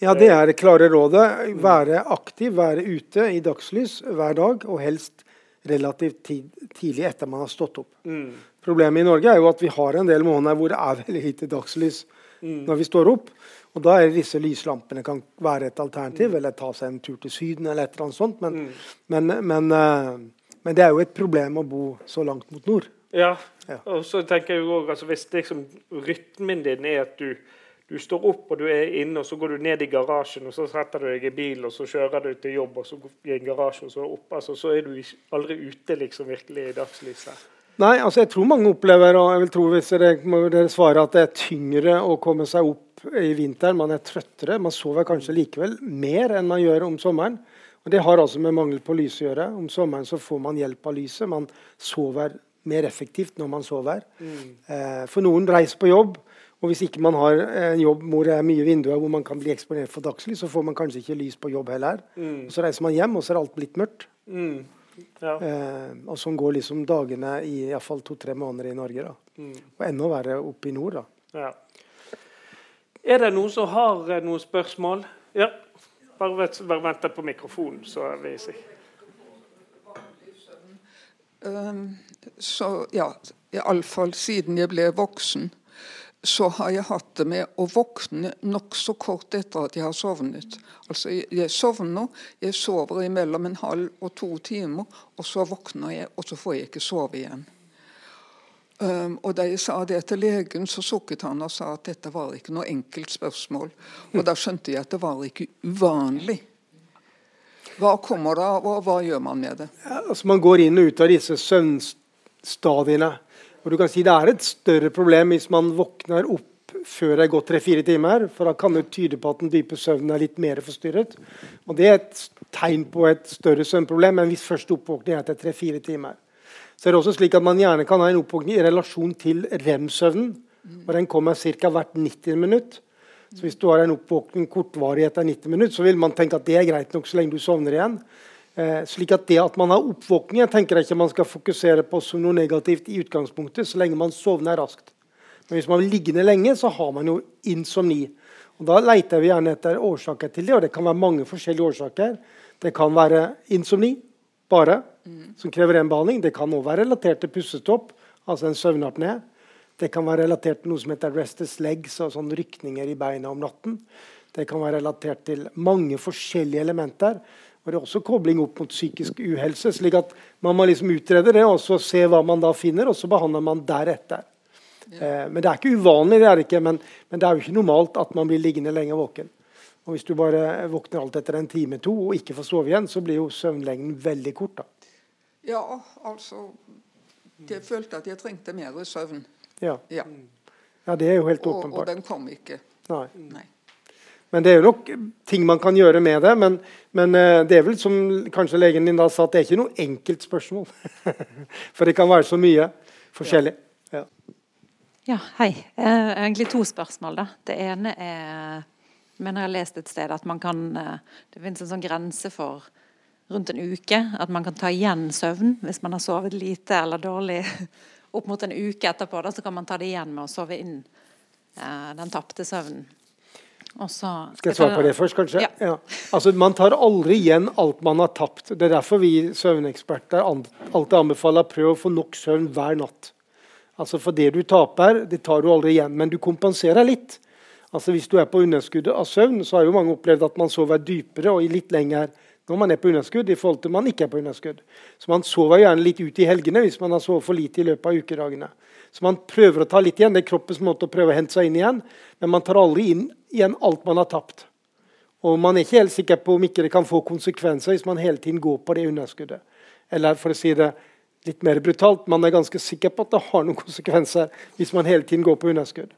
Ja, det er det klare rådet. Være aktiv, være ute i dagslys hver dag, og helst relativt tid, tidlig etter man har stått opp. Mm. Problemet i Norge er jo at vi har en del måneder hvor det er veldig lite dagslys Mm. når vi står opp. Og da er disse lyslampene kan være et alternativ, eller ta seg en tur til Syden eller et eller annet sånt. Men, Mm. men, men, uh, men det er jo et problem å bo så langt mot nord. Ja. Ja. Og så tenker jeg jo også, altså Hvis liksom, rytmen din er at du, du står opp og du er inne, og så går du ned i garasjen, og så setter du deg i bilen, og så kjører du til jobb, og så går du i en garasje, og så opp, altså, så er du aldri ute liksom virkelig i dagslyset. Nei, altså jeg tror mange opplever og jeg vil tro hvis dere, må dere svare at det er tyngre å komme seg opp i vinteren. Man er trøttere. Man sover kanskje likevel mer enn man gjør om sommeren. Og Det har altså med mangel på lys å gjøre. Om sommeren så får man hjelp av lyset. Man sover mer effektivt når man sover. Eh, for noen reiser på jobb. Og hvis ikke man har en jobb hvor det er mye vinduer hvor man kan bli eksponert for dagslys, så får man kanskje ikke lys på jobb heller. Mm. Og så reiser man hjem, og så er alt blitt mørkt. Mm. Ja. Eh, og sånn går liksom dagene i iallfall to-tre måneder i Norge. da. Mm. Og enda verre oppe i nord. da. ja. Er det noen som har eh, noen spørsmål? Ja. Bare, vent- bare vent på mikrofonen, så er jeg sikre. Um, så ja, iallfall siden jeg ble voksen, så har jeg hatt det med å våkne nokså kort etter at jeg har sovnet. Altså, Jeg sovner, jeg sover imellom en halv og to timer, og så våkner jeg, og så får jeg ikke sove igjen. Um, og Da jeg sa det til legen, så sukket han og sa at dette var ikke noe enkelt spørsmål. Og Da skjønte jeg at det var ikke uvanlig. Hva kommer det av, og hva gjør man med det? Ja, altså man går inn og ut av disse søvnstadiene. Og du kan si Det er et større problem hvis man våkner opp før det er gått tre-fire timer. For da kan det tyde på at den dype søvnen er litt mer forstyrret. Og Det er et tegn på et større søvnproblem enn hvis første oppvåkning er etter tre-fire timer. Så er det også slik at Man gjerne kan ha en oppvåkning i relasjon til rem-søvnen. og Den kommer ca. hvert 90 minutt. Så Hvis du har en oppvåkning kortvarig etter 90 minutter, så vil man tenke at det er greit nok så lenge du sovner igjen. Eh, slik at Det at man har oppvåkning, jeg tenker ikke man skal fokusere på som noe negativt i utgangspunktet, så lenge man sovner raskt. Men hvis man blir liggende lenge, så har man jo insomni. Og Da leter vi gjerne etter årsaker til det, og det kan være mange forskjellige årsaker. Det kan være insomni bare, som krever en behandling. Det kan også være relatert til pussestopp, altså en søvnapné. Det kan være relatert til noe som heter restless legs, og sånn rykninger i beina om natten. Det kan være relatert til mange forskjellige elementer. Og Det er også kobling opp mot psykisk uhelse. slik at Man må liksom utrede det og så se hva man da finner, og så behandler man deretter. Eh, men Det er ikke uvanlig, det er det ikke, men, men, det er jo ikke normalt at man blir liggende lenge våken. Og Hvis du bare våkner alt etter en time to og ikke får sove igjen, så blir jo søvnlengden veldig kort. da. Ja, altså Jeg følte at jeg trengte mer søvn. Ja, Ja. ja det er jo helt Og, og den kom ikke. Nei. Nei. Men det er jo nok ting man kan gjøre med det. Men, men eh, det er vel som kanskje legen din da sa, at det er ikke noe enkelt spørsmål. For det kan være så mye forskjellig. Ja. Ja, hei. Eh, egentlig to spørsmål. da. Det ene er mener jeg har lest et sted at man kan eh, Det finnes en sånn grense for rundt en uke. At man kan ta igjen søvn hvis man har sovet lite eller dårlig. Opp mot en uke etterpå da, så kan man ta det igjen med å sove inn eh, den tapte søvnen. Og så Skal jeg svare på det først, kanskje? Ja. Altså, Man tar aldri igjen alt man har tapt. Det er derfor vi søvneksperter alltid anbefaler å prøve å få nok søvn hver natt. Altså For det du taper, det tar du aldri igjen, men du kompenserer litt. Altså Hvis du er på underskuddet av søvn, så har jo mange opplevd at man sover dypere og litt lenger når man er på underskudd, i forhold til man ikke er på underskudd. Så Man sover gjerne litt ut i helgene hvis man har sovet for lite i løpet av ukedagene. Så man prøver å ta litt igjen. Det er kroppens måte å prøve å hente seg inn igjen. Men man tar aldri inn igjen alt man har tapt. Og man er ikke helt sikker på om ikke det kan få konsekvenser hvis man hele tiden går på det underskuddet. Eller for å si det litt mer brutalt, man er ganske sikker på at det har noen konsekvenser hvis man hele tiden går på underskudd.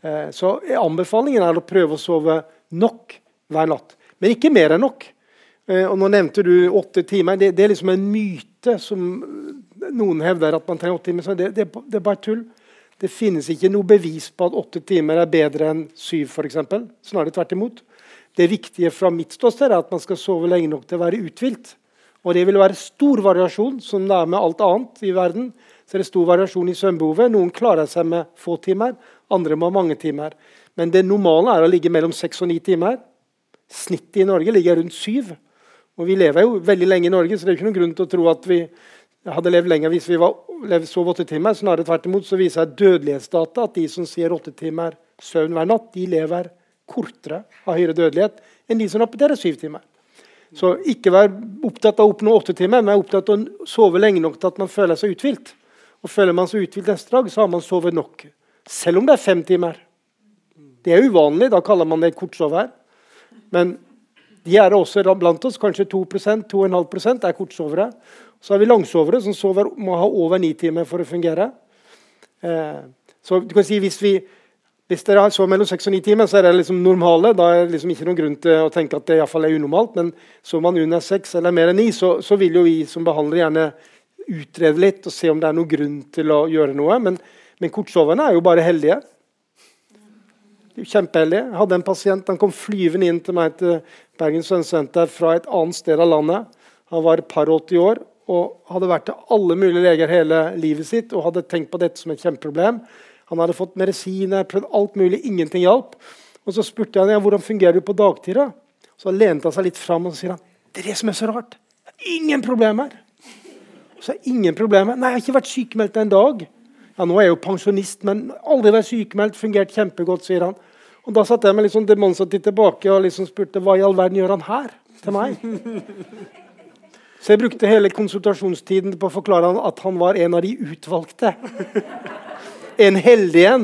Eh, Så anbefalingen er å prøve å sove nok hver natt. Men ikke mer enn nok. Eh, Og nå nevnte du åtte timer. Det, det er liksom en myte som noen hevder at man trenger åtte timer. Det, det, det er bare tull. Det finnes ikke noe bevis på at åtte timer er bedre enn syv, f.eks. Snarere tvert imot. Det viktige fra mitt ståsted er at man skal sove lenge nok til å være uthvilt. Og det vil være stor variasjon, som det er med alt annet i verden. Så det er stor variasjon i søvnbehovet. Noen klarer seg med få timer, andre må ha mange timer. Men det normale er å ligge mellom seks og ni timer. Snittet i Norge ligger rundt syv. Og vi lever jo veldig lenge i Norge, så det er ikke noen grunn til å tro at vi hadde levd lenger hvis vi var, levd sov åtte timer. Snarere tvert imot så viser dødelighetsdata at de som sier åtte timer søvn hver natt, de lever kortere, av høyere dødelighet enn de som rapporterer syv timer. Så ikke vær opptatt av å oppnå åtte timer, men vær opptatt av å sove lenge nok til at man føler seg uthvilt. Og føler man seg uthvilt neste dag, så har man sovet nok. Selv om det er fem timer. Det er uvanlig, da kaller man det kortsover. Men de er også blant oss, kanskje 2% 2,5% er kortsovere. Så har vi langsovere som sover, må ha over ni timer for å fungere. Eh, så du kan si hvis, vi, hvis dere har sovet mellom seks og ni timer, så er det liksom normale. Da er det liksom ikke noen grunn til å tenke at det iallfall er unormalt. Men sover man under seks eller mer enn ni, så, så vil jo vi som behandler gjerne utrede litt og se om det er noen grunn til å gjøre noe. Men, men kortsoverne er jo bare heldige. De er Kjempeheldige. Jeg hadde en pasient han kom flyvende inn til meg til Bergen Sønnesenter fra et annet sted av landet. Han var et par og 80 år og hadde vært til alle mulige leger hele livet sitt og hadde tenkt på dette som et kjempeproblem. Han hadde fått medisiner, prøvd alt mulig, ingenting hjalp. Og Så spurte jeg ja, hvordan fungerer du på dagtid. da? Så lente han seg litt fram og så sier han, det er det som er så rart. Ingen problemer. Så er ingen problemer. Nei, jeg har ikke vært sykemeldt en dag. Ja, nå er jeg jo pensjonist, men aldri vært sykemeldt. Fungert kjempegodt, sier han. Og Da satte jeg meg sånn demonstrativt tilbake og liksom spurte hva i all verden gjør han her til meg? Så jeg brukte hele konsultasjonstiden på å forklare han at han var en av de utvalgte. En heldig en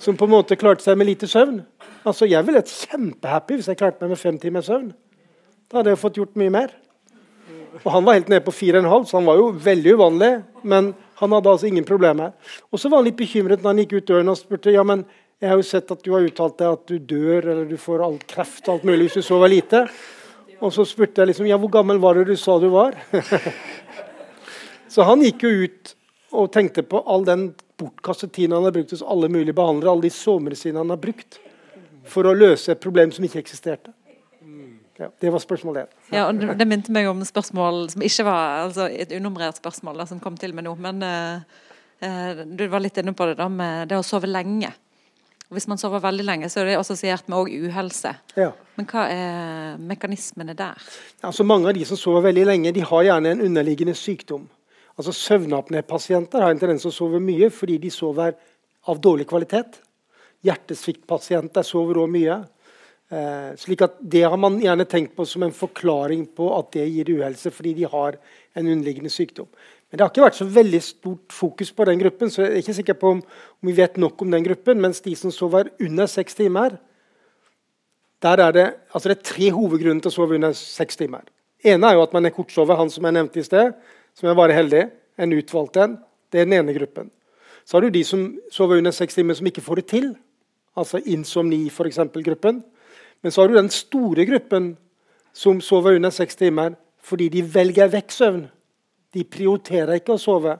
som på en måte klarte seg med lite søvn. Altså, Jeg ville vært kjempehappy hvis jeg klarte meg med fem timers søvn. Da hadde jeg fått gjort mye mer. Og Han var helt nede på fire og en halv, så han var jo veldig uvanlig. Men han hadde altså ingen problemer. Og så var han litt bekymret når han gikk ut døren og spurte ja, men jeg har jo sett at du har uttalt deg at du dør eller du får all kreft og alt mulig hvis du sover lite. Og så spurte jeg liksom ja, hvor gammel var det du sa du var? så han gikk jo ut og tenkte på all den bortkastet tiden han har brukt hos alle mulige behandlere, alle de sommersidene han har brukt for å løse et problem som ikke eksisterte. Ja, det var spørsmål én. Ja, og det, det minte meg om spørsmål som ikke var altså et unummerert spørsmål da, som kom til med nå. Men uh, du var litt inne på det da med det å sove lenge. Hvis man sover veldig lenge, så er det assosiert med også uhelse. Ja. Men hva er mekanismene der? Altså Mange av de som sover veldig lenge, de har gjerne en underliggende sykdom. Altså Søvnapnepasienter har en tendens til å sove mye fordi de sover av dårlig kvalitet. Hjertesviktpasienter sover òg mye. Eh, slik at Det har man gjerne tenkt på som en forklaring på at det gir uhelse, fordi de har en underliggende sykdom. Men det har ikke vært så veldig stort fokus på den gruppen, så jeg er ikke sikker på om, om vi vet nok om den gruppen. Mens de som sover under seks timer, der er det, altså det er tre hovedgrunner til å sove under seks timer. ene er jo at man er kortsover, han som jeg nevnte i sted, som er bare heldig. En utvalgt en. Det er den ene gruppen. Så har du de som sover under seks timer, som ikke får det til. Altså insomni, f.eks. gruppen. Men så har du den store gruppen som sover under seks timer fordi de velger vekk søvn. De prioriterer ikke å sove.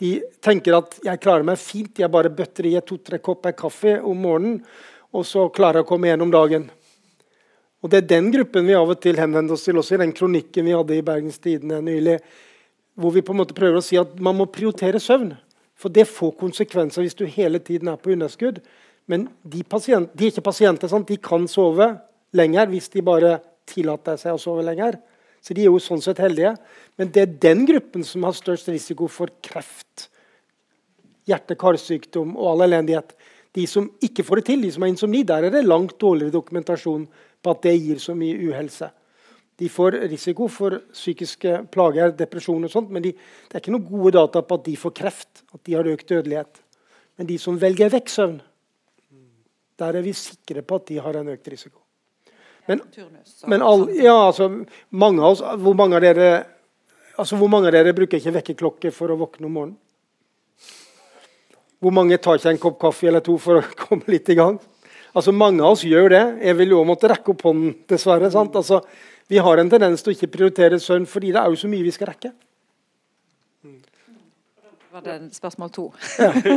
De tenker at 'jeg klarer meg fint, jeg bare bøtter i to-tre kopper kaffe om morgenen', og så klarer jeg å komme gjennom dagen. Og Det er den gruppen vi av og til henvender oss til også i den kronikken vi hadde i Bergens Tidende nylig, hvor vi på en måte prøver å si at man må prioritere søvn. For det får konsekvenser hvis du hele tiden er på underskudd. Men de, pasient, de er ikke pasienter. Sant? De kan sove lenger hvis de bare tillater seg å sove lenger. Så de er jo sånn sett heldige. Men det er den gruppen som har størst risiko for kreft, hjerte-karsykdom og all elendighet. De som ikke får det til, de som har insomni, der er det langt dårligere dokumentasjon på at det gir så mye uhelse. De får risiko for psykiske plager, depresjon og sånt, men de, det er ikke noen gode data på at de får kreft, at de har økt dødelighet. Men de som velger vekk søvn, der er vi sikre på at de har en økt risiko. Men, men all, ja, altså, mange av oss, hvor mange av dere altså, hvor mange av dere bruker ikke vekkerklokke for å våkne om morgenen? Hvor mange tar ikke en kopp kaffe eller to for å komme litt i gang? Altså, Mange av oss gjør det. Jeg vil jo måtte rekke opp hånden, dessverre. sant? Altså, vi har en tendens til å ikke prioritere søvn fordi det er jo så mye vi skal rekke var det spørsmål to.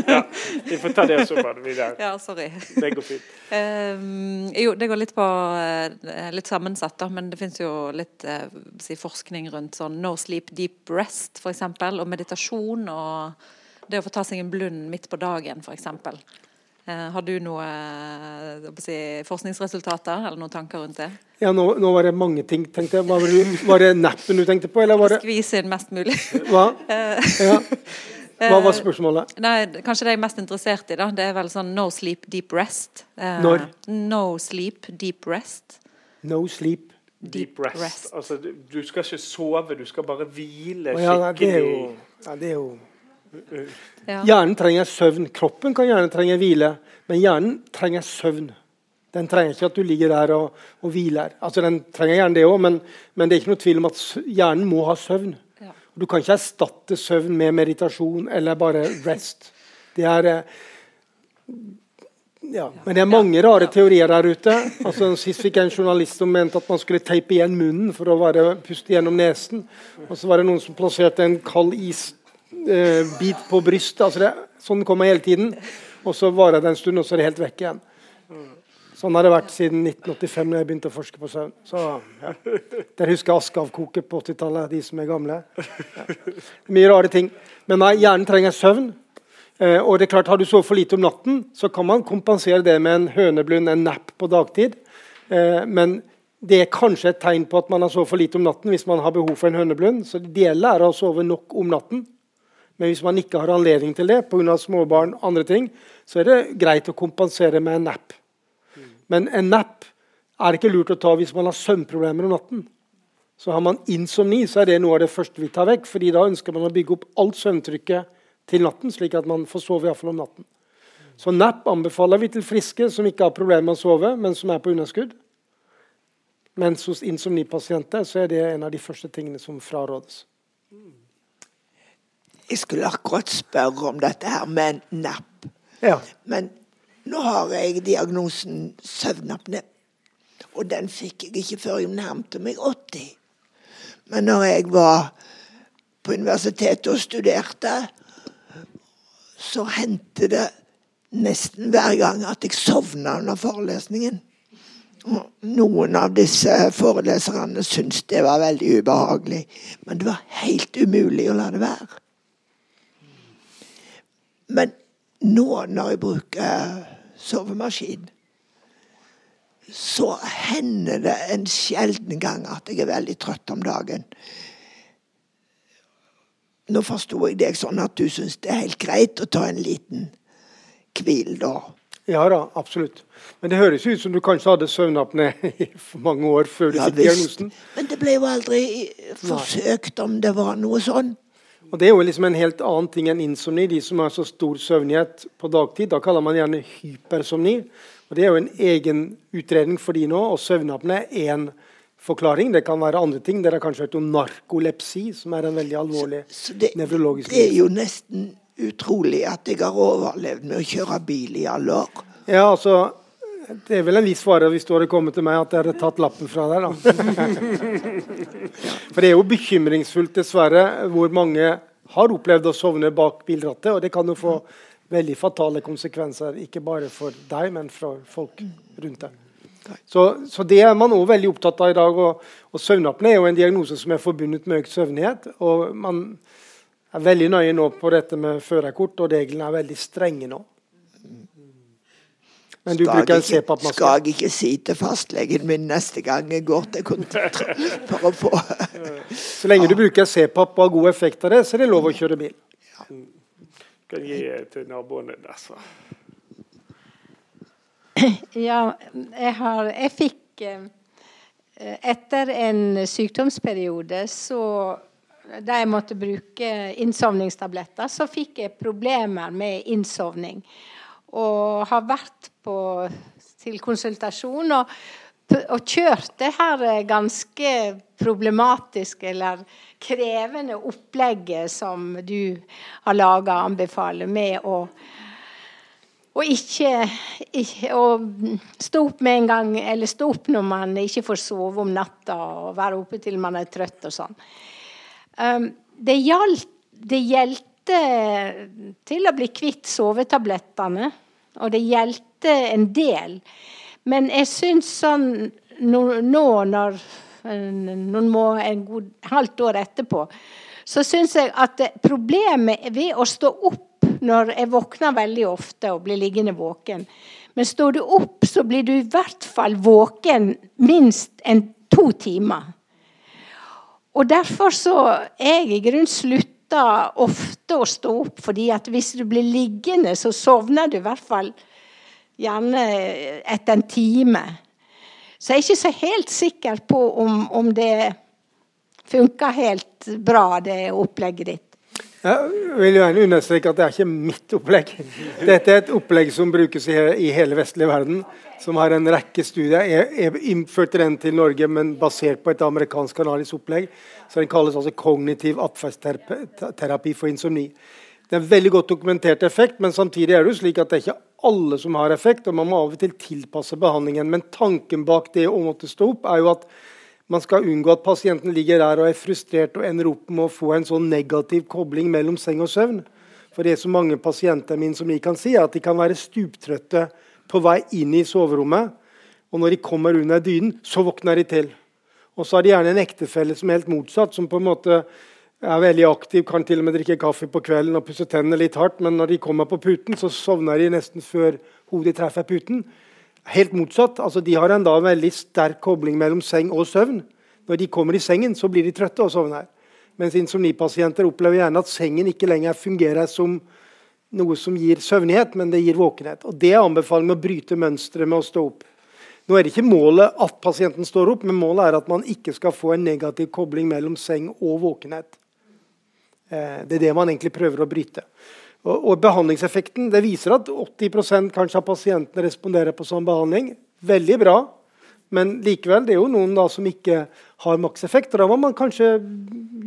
ja, vi får ta det så bare videre. Ja, sorry. Det går fint. Um, jo, det går litt på uh, litt sammensatt, da, men det finnes jo litt uh, si, forskning rundt sånn no sleep, deep rest, f.eks., og meditasjon og det å få ta seg en blund midt på dagen, f.eks. Uh, har du noe si, forskningsresultater eller noen tanker rundt det? Ja, nå, nå, var det mange ting. tenkte jeg. Var det, var det nappen du tenkte på? Eller var det... Skvise inn mest mulig. Hva? Ja. Hva var spørsmålet? Nei, kanskje det jeg er mest interessert i, da, det er vel sånn no sleep, deep rest. Eh, Når? No sleep, deep rest. No sleep. Deep, deep rest. rest. Altså, du, du, skal ikke sove, du skal bare hvile skikkelig. ja. Det er jo, ja, det er jo ja. Hjernen trenger søvn. Kroppen kan gjerne trenge hvile, men hjernen trenger søvn. Den trenger ikke at du ligger der og, og hviler. Altså, Den trenger gjerne det òg, men, men, det er ikke noe tvil om at hjernen må ha søvn. Du kan ikke erstatte søvn med meditasjon eller bare rest. Det er eh, ja, Men det er mange rare teorier der ute. Altså, sist fikk jeg en journalist som mente at man skulle teipe igjen munnen for å bare puste gjennom nesen. Og så var det noen som plasserte en kald isbit eh, på brystet. Altså, det, sånn kommer hele tiden. Og så varer det en stund, og så er det helt vekk igjen. Sånn har det vært siden 1985, da jeg begynte å forske på søvn. Så, ja. Dere husker Aschehoug-koket på 80-tallet, de som er gamle? Ja. Mye rare ting. Men nei, hjernen trenger søvn. Eh, og det er klart, Har du sovet for lite om natten, så kan man kompensere det med en høneblund, en napp på dagtid. Eh, men det er kanskje et tegn på at man har sovet for lite om natten hvis man har behov for en høneblund. Så det gjelder å sove nok om natten. Men hvis man ikke har anledning til det pga. småbarn andre ting, så er det greit å kompensere med en nap. Men en nap er ikke lurt å ta hvis man har søvnproblemer om natten. Så har man insomni, så er det noe av det første vi tar vekk. fordi da ønsker man å bygge opp alt søvntrykket til natten, slik at man får sove iallfall om natten. Så nap anbefaler vi til friske som ikke har problemer med å sove, men som er på underskudd. Mens hos insomnipasienter så er det en av de første tingene som frarådes. Jeg skulle akkurat spørre om dette her med napp. Ja. Men nå har jeg diagnosen søvnapne. Og den fikk jeg ikke før jeg nærmte meg 80. Men når jeg var på universitetet og studerte, så hendte det nesten hver gang at jeg sovna under forelesningen. Og noen av disse foreleserne syntes det var veldig ubehagelig. Men det var helt umulig å la det være. Men nå når jeg bruker sovemaskin, så hender det en sjelden gang at jeg er veldig trøtt om dagen. Nå forsto jeg deg sånn at du syns det er helt greit å ta en liten hvil da. Ja da, absolutt. Men det høres ut som du kanskje hadde søvnapné i mange år før du Ja, fikk diagnosen. Men det ble jo aldri forsøkt om det var noe sånn. Og Det er jo liksom en helt annen ting enn insomni. De som har så stor søvnighet på dagtid, da kaller man gjerne hypersomni. Og Det er jo en egen utredning for de nå. Og søvnapne er én forklaring. Det kan være andre ting. Dere har kanskje hørt om narkolepsi, som er en veldig alvorlig nevrologisk det er jo nesten utrolig at jeg har overlevd med å kjøre bil i alle år. Ja, altså Det er vel en viss fare hvis du hadde kommet til meg at jeg hadde tatt lappen fra deg. For det er jo bekymringsfullt, dessverre, hvor mange har opplevd å sovne bak bilrattet. Og det kan jo få veldig fatale konsekvenser, ikke bare for deg, men for folk rundt deg. Så, så det er man også veldig opptatt av i dag. Og, og søvnapne er jo en diagnose som er forbundet med økt søvnighet. Og man er veldig nøye nå på dette med førerkort, og reglene er veldig strenge nå. Men du Skal bruker ikke- CPAP-maske. Skal jeg ikke si til fastlegen min neste gang jeg går til kontoret for å få Så lenge du bruker CPAP og har god effekt av det, så er det lov å kjøre bil. Kan gi til naboene der, så. Ja, jeg, har, jeg fikk eh, Etter en sykdomsperiode så da jeg måtte bruke innsovningstabletter, så fikk jeg problemer med innsovning. Og har vært på, til konsultasjon og, og kjørt det her ganske problematiske eller krevende opplegget som du har laga, anbefaler, med å og ikke, ikke å stå opp med en gang, eller stå opp når man ikke får sove om natta, og være oppe til man er trøtt og sånn. Um, det gjaldt Det gjeldte til å bli kvitt sovetablettene, og det gjeldte en del. Men jeg syns sånn nå, nå når noen må en god halvt år etterpå, så syns jeg at problemet ved å stå opp når jeg våkner veldig ofte og blir liggende våken Men står du opp, så blir du i hvert fall våken minst en to timer. Og derfor så er jeg i grunnen slutta ofte å stå opp, fordi at hvis du blir liggende, så sovner du i hvert fall gjerne etter en time. Så jeg er ikke så helt sikker på om, om det funker helt bra, det opplegget ditt. Jeg vil gjerne understreke at det er ikke mitt opplegg. Dette er et opplegg som brukes i, hele vestlige verden, som har en rekke studier. Jeg, innførte den til Norge, men basert på et amerikansk kanalisk opplegg. Så Den kalles altså kognitiv atferdsterapi for insomni. Det er en veldig godt dokumentert effekt, men samtidig er det jo slik at det er ikke alle som har effekt, og man må av og til tilpasse behandlingen. Men tanken bak det å måtte stå opp er jo at man skal unngå at pasienten ligger der og er frustrert og ender opp med å få en sånn negativ kobling mellom seng og søvn. For det er så mange pasienter mine som jeg kan si, at de kan være stuptrøtte på vei inn i soverommet. Og når de kommer under dynen, så våkner de til. Og så har de gjerne en ektefelle som er helt motsatt, som på en måte er veldig aktiv, kan til og med drikke kaffe på kvelden og pusse tennene litt hardt, men når de kommer på puten, så sovner de nesten før hodet treffer puten. Helt motsatt. altså De har en da veldig sterk kobling mellom seng og søvn. Når de kommer i sengen, så blir de trøtte og sovner. Mens insomnipasienter opplever gjerne at sengen ikke lenger fungerer som noe som gir søvnighet, men det gir våkenhet. Og Det er anbefalingen med å bryte mønsteret med å stå opp. Nå er det ikke målet at pasienten står opp, men målet er at man ikke skal få en negativ kobling mellom seng og våkenhet. Eh, det er det man egentlig prøver å bryte. Og, og Behandlingseffekten det viser at 80 kanskje av pasientene responderer på sånn behandling. Veldig bra. Men likevel, det er jo noen da som ikke har makseffekt. og Da må man kanskje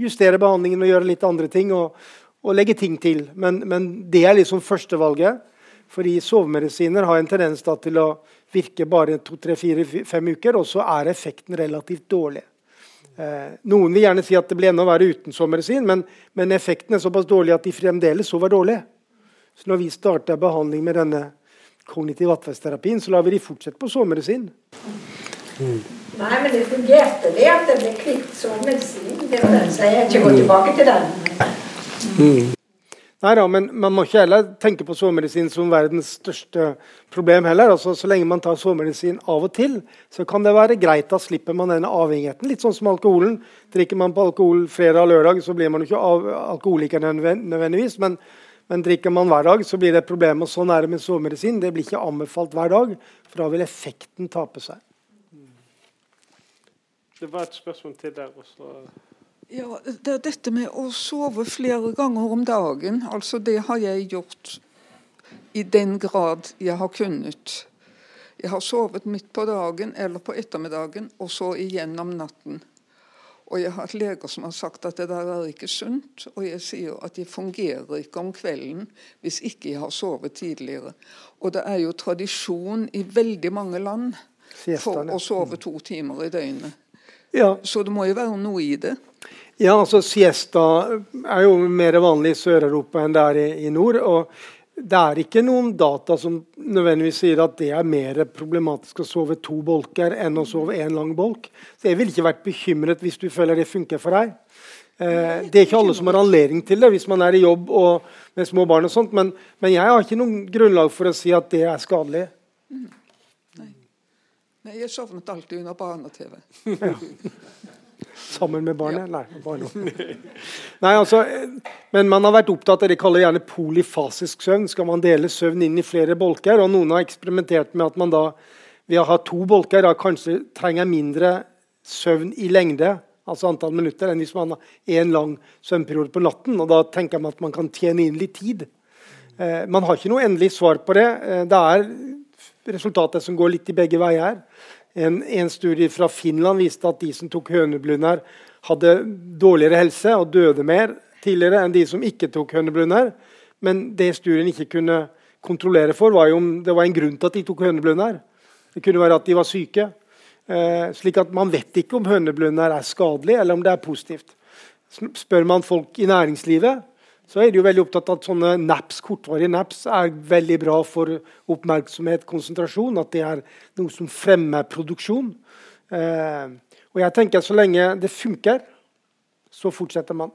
justere behandlingen og gjøre litt andre ting. og, og legge ting til. Men, men det er liksom førstevalget. Fordi sovemedisiner har en tendens til å virke bare to, tre, fire, fem uker, og så er effekten relativt dårlig. Eh, noen vil gjerne si at det ble enda verre uten sovemedisin, men, men, effekten er såpass dårlig at de fremdeles sover dårlig. Så når vi starta behandling med denne kognitiv atferdsterapien, så lar vi de fortsette på sovemedisin. Mm. Nei, men det fungerte, det at det ble kvitt sovemedisin. Det jeg ikke gå tilbake til den. Mm. Nei da, men man må ikke heller tenke på sovemedisin som verdens største problem heller. Altså, så lenge man tar sovemedisin av og til, så kan det være greit. Da slipper man denne avhengigheten. Litt sånn som alkoholen. Drikker man på alkohol fredag og lørdag, så blir man jo ikke alkoholiker nødvendigvis. Men, men, drikker man hver dag, så blir det et problem. Og sånn er det med sovemedisin. Det blir ikke anbefalt hver dag, for da vil effekten tape seg. Det var et spørsmål til der også. Ja, det er dette med å sove flere ganger om dagen. Altså, det har jeg gjort i den grad jeg har kunnet. Jeg har sovet midt på dagen eller på ettermiddagen, og så igjen om natten. Og jeg har hatt leger som har sagt at det der er ikke sunt. Og jeg sier at jeg fungerer ikke om kvelden hvis ikke jeg har sovet tidligere. Og det er jo tradisjon i veldig mange land for å sove to timer i døgnet. Ja. Så det må jo være noe i det. Ja, altså Siesta er jo mer vanlig i Sør-Europa enn det er i, i, nord. og Det er ikke noen data som nødvendigvis sier at det er mer problematisk å sove to bolker enn å sove én lang bolk. Så Jeg ville ikke vært bekymret hvis du føler det funker for deg. Eh, det er ikke alle som har anledning til det hvis man er i jobb og med små barn. og sånt, men, men jeg har ikke noen grunnlag for å si at det er skadelig. Mm. Nei, jeg sovnet alltid under barne-TV. Ja. Sammen med barnet? Ja. Nei, barnet. Nei, altså, men man har vært opptatt av det de kaller gjerne polyfasisk søvn. Skal man dele søvn inn i flere bolker? Og noen har eksperimentert med at man da ved å ha to bolker da kanskje trenger mindre søvn i lengde, altså antall minutter, enn hvis man har én lang søvnperiode på natten. og Da tenker man at man kan tjene inn litt tid. Eh, man har ikke noe endelig svar på det. Eh, det er resultatet som går litt i begge veier. En, en, studie fra Finland viste at de som tok høneblunder, hadde dårligere helse og døde mer tidligere enn de som ikke tok høneblunder. Men det studien ikke kunne kontrollere for, var jo om det var en grunn til at de tok høneblunder. Det kunne være at de var syke. Eh, slik at Man vet ikke om høneblunder er skadelig eller om det er positivt. Spør man folk i næringslivet, så er de jo veldig opptatt av at sånne naps, kortvarige naps er veldig bra for oppmerksomhet, konsentrasjon. At det er noe som fremmer produksjon. Eh, og jeg tenker at Så lenge det funker, så fortsetter man.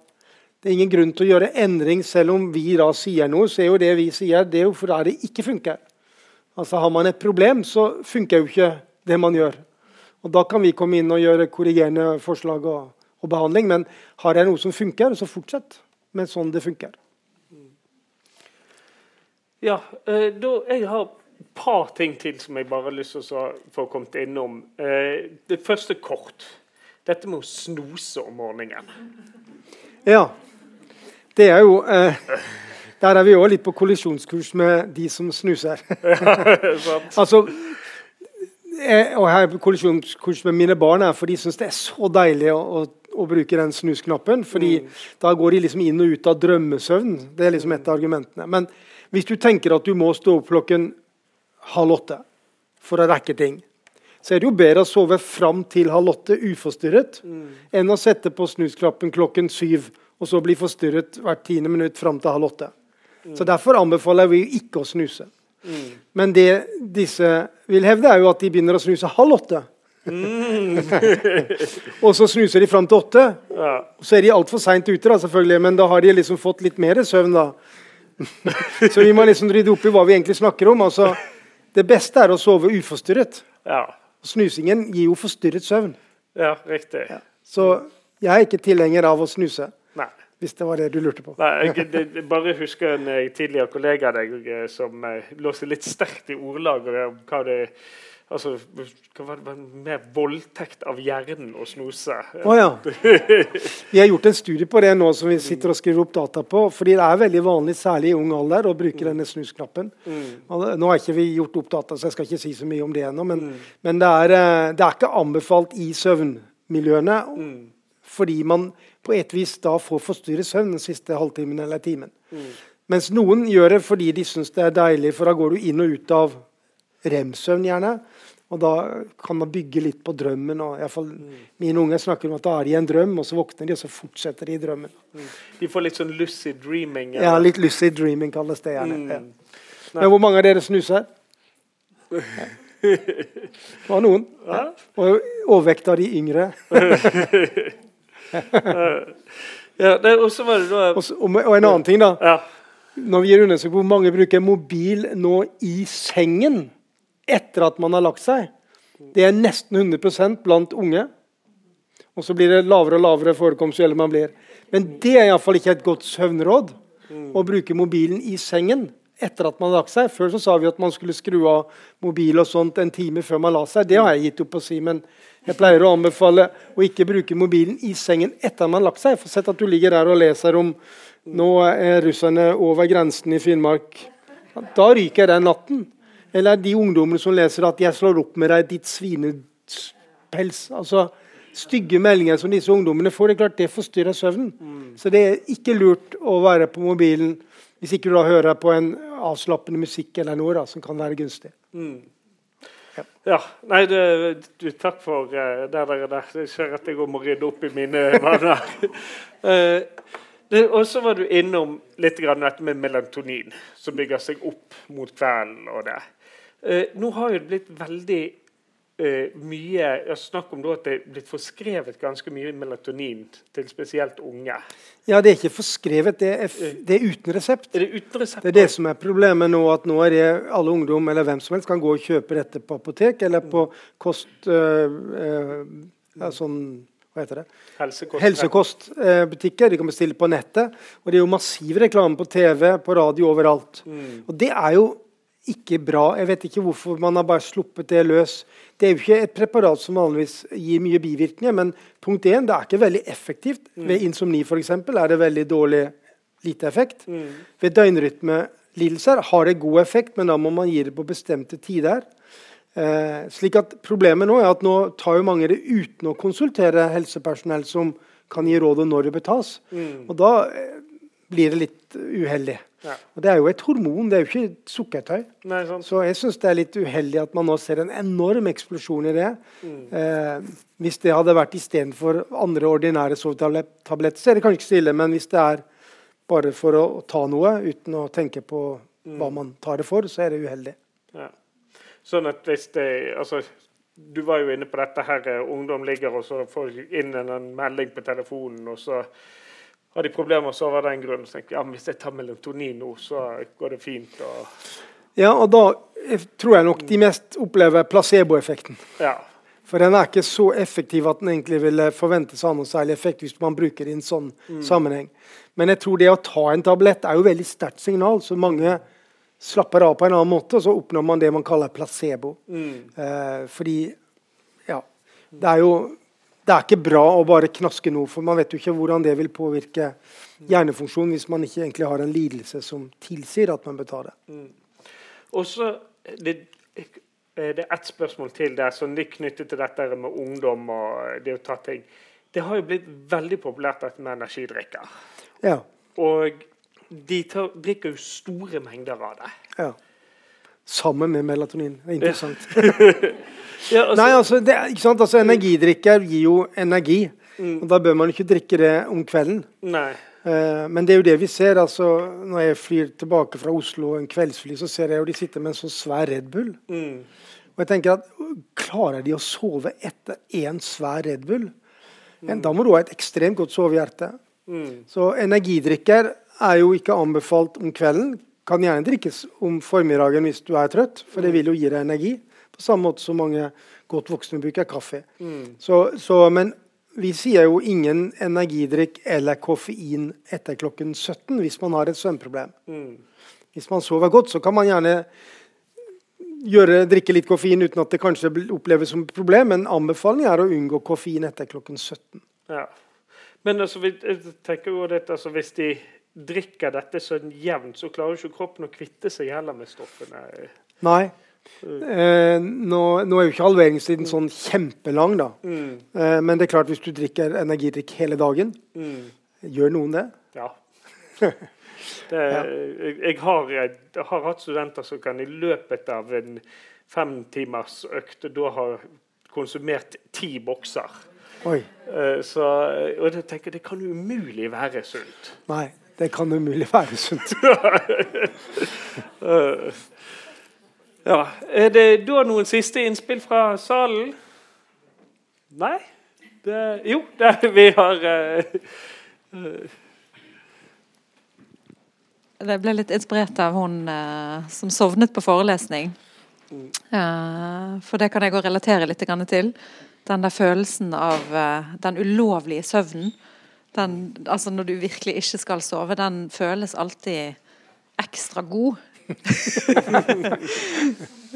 Det er ingen grunn til å gjøre endring, selv om vi da sier noe. så er jo det vi sier, det er jo fordi det ikke funker. Altså Har man et problem, så funker jo ikke det man gjør. Og Da kan vi komme inn og gjøre korrigerende forslag og, og behandling. Men har jeg noe som funker, så fortsett men sånn det funker. Ja, eh, da, Jeg har et par ting til som jeg bare har lyst til å få kommet innom. Eh, det første kort. Dette med å snose om morgenen. Ja. Det er jo eh, Der er vi òg litt på kollisjonskurs med de som snuser. altså, jeg, og her er kollisjonskurs med mine barn, for de syns det er så deilig å, å å bruke den snusknappen. fordi mm. da går de liksom inn og ut av drømmesøvn. Det er liksom et av argumentene. Men hvis du tenker at du må stå opp klokken halv åtte for å rekke ting, så er det jo bedre å sove fram til halv åtte uforstyrret mm. enn å sette på snusknappen klokken syv og så bli forstyrret hvert tiende minutt fram til halv åtte. Mm. Så Derfor anbefaler vi ikke å snuse. Mm. Men det disse vil hevde, er jo at de begynner å snuse halv åtte. Mm. og så snuser de fram til åtte. Ja. Så er de altfor seint ute, da, selvfølgelig, men da har de liksom fått litt mer søvn. da. så vi må liksom rydde opp i hva vi egentlig snakker om. Altså, det beste er å sove uforstyrret. Ja. Snusingen gir jo forstyrret søvn. Ja, riktig. Ja. Så jeg er ikke tilhenger av å snuse. Nei. Hvis det var det du lurte på. Nei, jeg, det, jeg bare husker en eh, tidligere kollega av deg eh, som eh, lå seg litt sterkt i ordlag om hva det Altså, hva var det, mer voldtekt av hjernen å snuse? Å ja. Vi har gjort en studie på det nå som vi sitter og skriver opp data på. fordi det er veldig vanlig, særlig i ung alder, å bruke denne snusknappen. Og Nå har ikke vi gjort opp data, så jeg skal ikke si så mye om det ennå. Men, men det, er, eh, det er ikke anbefalt i søvnmiljøene. Fordi man på et vis da får forstyrre søvn den siste halvtimen eller timen. Mens noen gjør det fordi de syns det er deilig, for da går du inn og ut av rem-søvn gjerne. Og da kan man bygge litt på drømmen. og i fall Mine unger snakker om at da er de i en drøm, og så våkner de, og så fortsetter de i drømmen. De får litt sånn lucid dreaming? Ja, litt lucid dreaming kalles det gjerne. Mm. Ja. Men hvor mange av dere snuser? Det var noen. Ja. Og overvekt av de yngre. Ja, det, og så var det da Også, og og en annen ting, da. ja. Når vi gjør undersøkelser hvor mange bruker mobil nå i sengen etter at man har lagt seg, det er nesten 100% blant unge. Og så blir det lavere og lavere forekomst jo man blir. Men det er iallfall ikke et godt søvnråd å bruke mobilen i sengen etter at man har lagt seg. Før så sa vi at man skulle skru av mobil og sånt en time før man la seg. Det har jeg gitt opp å si, men jeg pleier å anbefale å ikke bruke mobilen i sengen etter man har lagt seg. For sett at du ligger der og leser om nå er russerne over grensen i Finnmark. Da ryker den natten. Eller de ungdommene som leser at 'jeg slår opp med deg, ditt svinepels'. Altså stygge meldinger som disse ungdommene får. det er klart Det forstyrrer søvnen. Så det er ikke lurt å være på mobilen hvis ikke du da hører på en avslappende musikk eller noe da, som kan være gunstig. Ja. Nei, du, du, takk for uh, der dere der. Jeg ser at jeg må rydde opp i mine vaner. uh, og så var du innom litt grann dette med melatonin, som bygger seg opp mot kvelden. og det. Eh, nå har jo det blitt veldig eh, mye jeg Snakk om at det er blitt forskrevet ganske mye melatonin til spesielt unge. Ja, det er ikke forskrevet, det er, f det er uten resept. Er det uten resept? Det er det som er problemet nå, at nå er det alle ungdom eller hvem som helst kan gå og kjøpe dette på apotek eller på kost... øh, øh, sånn, hva heter det? Helsekost. Helsekostbutikker. De kan bestille på nettet. Og det er jo massiv reklame på TV, på radio, overalt. Og det er jo ikke bra. Jeg vet ikke hvorfor man har bare sluppet det løs. Det er jo ikke et preparat som vanligvis gir mye bivirkninger, men punkt én, det er ikke veldig effektivt. Ved insomni eksempel, er det veldig dårlig lite effekt. Ved døgnrytmelidelser har det god effekt, men da må man gi det på bestemte tider. Eh, slik at Problemet nå er at nå tar jo mange det uten å konsultere helsepersonell som kan gi råd om når det bør tas. Og da eh, blir det litt uheldig. Ja. Og Det er jo et hormon, det er jo ikke sukkertøy. Nei, sant. Så jeg syns det er litt uheldig at man nå ser en enorm eksplosjon i det. Eh, hvis det hadde vært istedenfor andre ordinære sovetabletter, så er det kanskje ikke så ille. Men hvis det er bare for å ta noe uten å tenke på hva man tar det for, så er det uheldig. Ja. Sånn at hvis det altså, Du var jo inne på dette her, eh, ungdom ligger og så får inn en melding på telefonen, og så har de problemer med å sove av den grunn. Så tenker jeg, ja, hvis jeg tar melatonin nå, så går det fint. Og, Ja, og da tror jeg nok de mest opplever placeboeffekten. ja. For den er ikke så effektiv at den egentlig ville forventes å ha noe særlig effekt hvis man bruker det i en sånn sammenheng. Men jeg tror det å ta en tablett er jo veldig sterkt signal, så mange slapper av på en annen måte, og så oppnår man det man kaller placebo. Eh, fordi ja, det er jo det er ikke bra å bare knaske noe, for man vet jo ikke hvordan det vil påvirke hjernefunksjonen hvis man ikke egentlig har en lidelse som tilsier at man bør ta det. Og så det, det er ett spørsmål til der, som litt knyttet til dette med ungdom og det å ta ting. Det har jo blitt veldig populært dette med energidrikker. Ja, Og de tar, drikker jo store mengder av det. ja. Sammen med melatonin. Det er interessant. Ja, altså, Nei, altså, det, altså Energidrikker gir jo energi. og Da bør man ikke drikke det om kvelden. nei. Eh, men det er jo det vi ser. altså Når jeg flyr tilbake fra Oslo en kveldsfly, så ser jeg jo de sitter med en sånn svær Red Bull. Mm. Og jeg tenker at Klarer de å sove etter én svær Red Bull? Mm. Da må du ha et ekstremt godt sovehjerte. Mm. Så energidrikker er jo ikke anbefalt om kvelden. Kan gjerne drikkes om formiddagen hvis du er trøtt, for det vil jo gi deg energi. På samme måte som mange godt voksne bruker kaffe. Så, så, men vi sier jo ingen energidrikk eller koffein etter klokken 17 hvis man har et søvnproblem. Hvis man sover godt, så kan man gjerne gjøre, drikke litt koffein uten at det kanskje oppleves som et problem, men anbefalingen er å unngå koffein etter klokken 17. Ja. Men altså, vi, tenker jo dette, altså, hvis de drikker dette sånn jevnt, så klarer ikke kroppen å kvitte seg heller med stoffene. Nei. Eh, nå, nå, er jo ikke halveringstiden sånn kjempelang, da. Mm. Eh, men det er klart hvis du drikker energidrikk hele dagen, mm. gjør noen det? Ja. Det, jeg, jeg, har, jeg, har, hatt studenter som kan i løpet av en femtimers økt da har konsumert ti bokser. Oi. Eh, så, og jeg tenker det kan umulig være sunt. Nei, det kan umulig være sunt. Eh, ja. Er det da noen siste innspill fra salen? Nei? Det, jo, det, vi har uh, jeg ble litt inspirert av hun uh, som sovnet på forelesning. Uh, for det kan jeg òg relatere litt til. Den der følelsen av uh, den ulovlige søvnen. Den, altså når du virkelig ikke skal sove, den føles alltid ekstra god.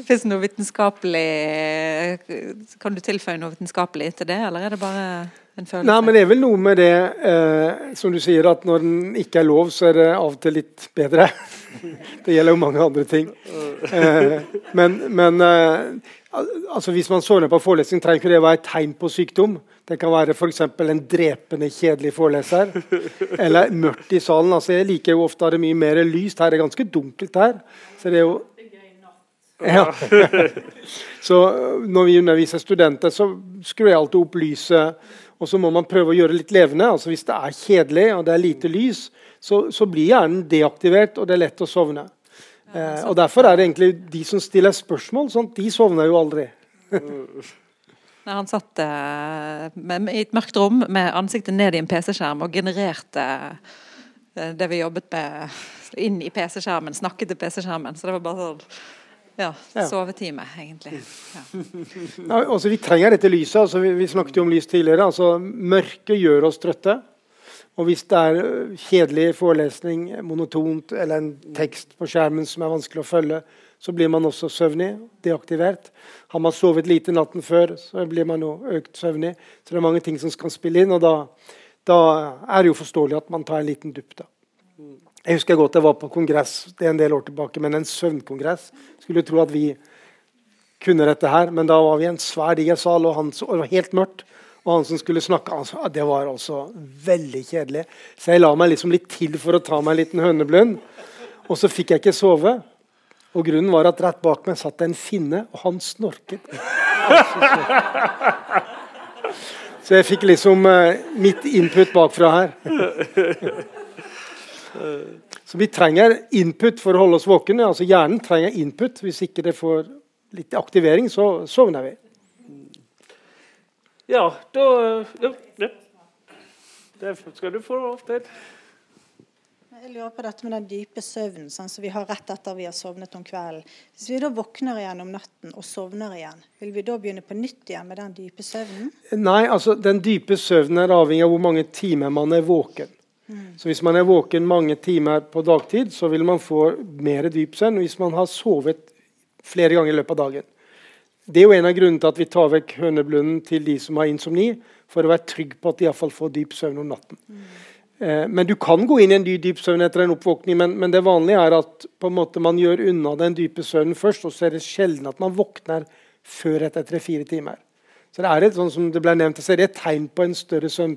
Fins det noe vitenskapelig Kan du tilføye noe vitenskapelig til det, eller er det bare en følelse? Nei, men det er vel noe med det, eh, som du sier, at når den ikke er lov, så er det av og til litt bedre. det gjelder jo mange andre ting. Eh, men, men eh, altså hvis man sovner på forelesning, trenger ikke det være et tegn på sykdom. Det kan være f.eks. en drepende kjedelig foreleser. Eller mørkt i salen. Altså, jeg liker jo ofte at det er mye mer lyst. Her er det ganske dunkelt her. Så det er jo ja. så når vi underviser studenter, så skrur jeg alltid opp lyset og så må man prøve å gjøre det litt levende. altså Hvis det er kjedelig og det er lite lys, så, så blir hjernen deaktivert, og det er lett å sovne. Eh, og Derfor er det egentlig de som stiller spørsmål, sånn, de sovner jo aldri. Når han satt eh, med, i et mørkt rom med ansiktet ned i en PC-skjerm og genererte eh, det vi jobbet med inn i PC-skjermen, snakket til PC-skjermen. Så det var bare sånn ja, sovetime, egentlig. Ja. ja, altså, vi trenger dette lyset. Altså, vi, vi, snakket jo om lys tidligere. Altså, mørket gjør oss trøtte. Og hvis det er øh, kjedelig forelesning, monotont, eller en tekst på skjermen som er vanskelig å følge, så blir man også søvnig, deaktivert. Har man sovet lite natten før, så blir man jo økt søvnig. Så det er mange ting som skal spille inn, og da, da er det jo forståelig at man tar en liten dupp. da. Jeg husker godt jeg var på kongress det er en del år tilbake, men en søvnkongress. Skulle tro at vi kunne dette her, men da var vi i en svær, diger sal, og, og, det var helt mørkt. Og han som skulle snakke, altså, det var altså veldig kjedelig. Så jeg la meg liksom litt til for å ta meg en liten høneblund. Og så fikk jeg ikke sove. Og grunnen var at rett bak meg satt en finne, og han snorket. Så jeg fikk liksom uh, mitt input bakfra her. Så vi trenger input for å holde oss våkne. Altså Hjernen trenger input. Hvis ikke det får litt aktivering, så sovner vi. Ja, da ja, ja. Det skal du få lov til. Jeg lurer på dette med den dype søvnen sånn som vi har rett etter vi har sovnet om kvelden. Hvis vi da våkner igjen om natten og sovner igjen, vil vi da begynne på nytt igjen med den dype søvnen? Nei, altså den dype søvnen er avhengig av hvor mange timer man er våken. Så Hvis man er våken mange timer på dagtid, så vil man få mer dyp søvn hvis man har sovet flere ganger i løpet av dagen. Det er jo en av grunnene til at vi tar vekk høneblunden til de som har insomni, for å være trygg på at de iallfall får dyp søvn om natten. Mm. Eh, men Du kan gå inn i en dyp søvn etter en oppvåkning, men, men, det vanlige er at måte man gjør unna den dype søvnen først, og så er det sjelden at man våkner før etter tre-fire timer. Så det er et, sånn som det ble nevnt, så er det et tegn på en større søvn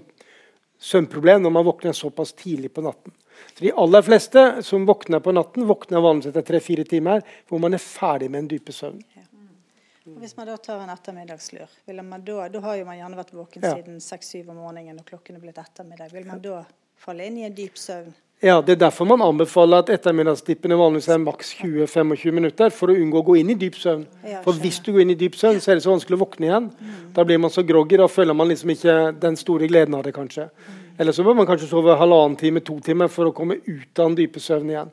søvnproblem når man våkner såpass tidlig på natten. Så De aller fleste som våkner på natten, våkner vanligvis etter tre-fire timer, hvor man er ferdig med en dype søvn. Ja. Hvis man da tar en ettermiddagslur, da, da, har jo man gjerne vært våken ja. siden seks-syv om morgenen og klokken er blitt ettermiddag. Vil man da falle inn i en dyp søvn? Ja, Det er derfor man anbefaler at ettermiddagsdippene vanligvis er maks 20-25 minutter for å unngå å gå inn i dyp søvn. For hvis du går inn i dyp søvn, så er det så vanskelig å våkne igjen. Da blir man så groggy, da føler man liksom ikke den store gleden av det, kanskje. Eller så bør man kanskje sove halvannen time, to timer for å komme ut av den dype søvnen igjen.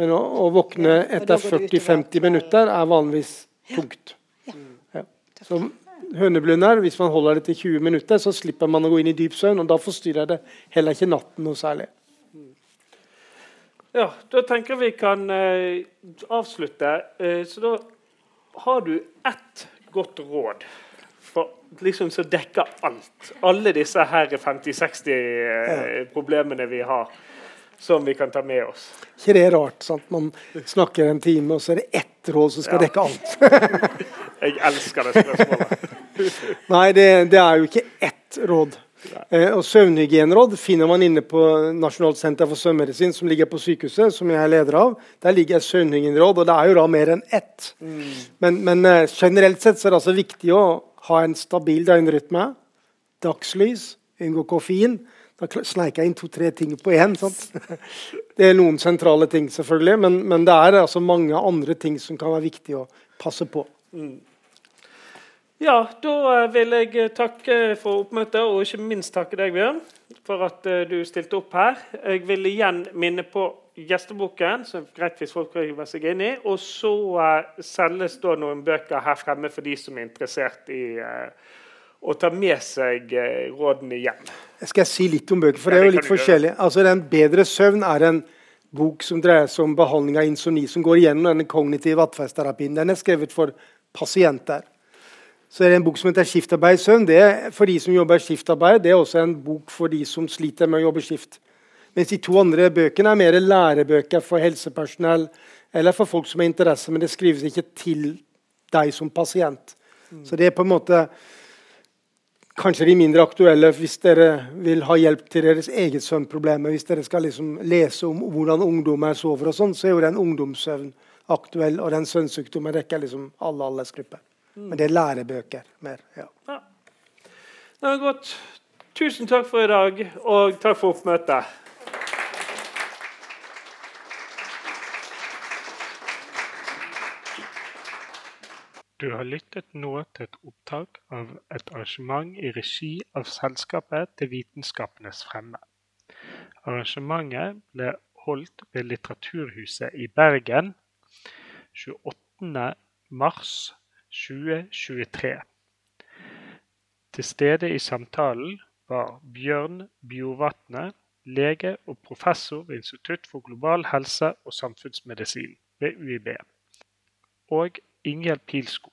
Men å, å våkne etter 40-50 minutter er vanligvis tungt. Ja. Så høneblunder. Hvis man holder det til 20 minutter, så slipper man å gå inn i dyp søvn. og Da forstyrrer det heller ikke natten noe særlig. Ja, da tenker vi kan eh, avslutte. Eh, så da har du ett godt råd for, liksom, som dekker alt. Alle disse her 50-60 eh, problemene vi har, som vi kan ta med oss. ikke det er rart? sant? Man snakker en time, og så er det ett råd som skal Ja. dekke alt. Jeg elsker det spørsmålet. Nei, det, det er jo ikke ett råd. Eh, og Søvnhygieneråd finner man inne på Nasjonalt senter for søvnmedisin, som ligger på sykehuset, som jeg er leder av. Der ligger søvnhygieneråd, og det er jo da mer enn ett. Men, men eh, generelt sett så er det altså viktig å ha en stabil døgnrytme. Dagslys, unngå koffein. Da sneik jeg inn to-tre ting på én. Det er noen sentrale ting, selvfølgelig, men, men det er altså mange andre ting som kan være viktig å passe på. Ja, da eh, vil jeg eh, takke for oppmøtet, og ikke minst takke deg, Bjørn, for at eh, du stilte opp her. Jeg vil igjen minne på gjesteboken, som greit hvis folk river seg inn i. Og så selges da noen bøker her fremme for de som er interessert i å ta med seg rådene hjem. Jeg skal si litt om bøker, for Ja, det er jo litt forskjellig. Altså, den 'Bedre søvn' er en bok som dreier seg om behandling av insomni, som går igjennom denne kognitive atferdsterapien. Den er skrevet for pasienter. Så er det en bok som heter 'Skiftarbeid søvn'. Det er for de som jobber skiftarbeid. Det er også en bok for de som sliter med å jobbe skift. Mens de to andre bøkene er mer lærebøker for helsepersonell eller for folk som har interesse, men det skrives ikke til deg som pasient. Så det er på en måte kanskje de mindre aktuelle hvis dere vil ha hjelp til deres eget søvnproblemer. Hvis dere skal liksom lese om hvordan ungdommer sover, og sånn, så er jo den ungdomssøvn aktuell, og den søvnsykdommen dekker liksom alle aldersgrupper. Men det er lærebøker mer. ja. Ja. Det var godt. Tusen takk for i dag, og takk for oppmøtet. Du har lyttet nå til et opptak av et arrangement i regi av Selskapet til vitenskapenes fremme. Arrangementet ble holdt ved Litteraturhuset i Bergen 28. mars 2023. Til stede i samtalen var Bjørn Bjorvatne, lege og professor ved Institutt for global helse og samfunnsmedisin ved UiB, og Ingjerd Pilskog,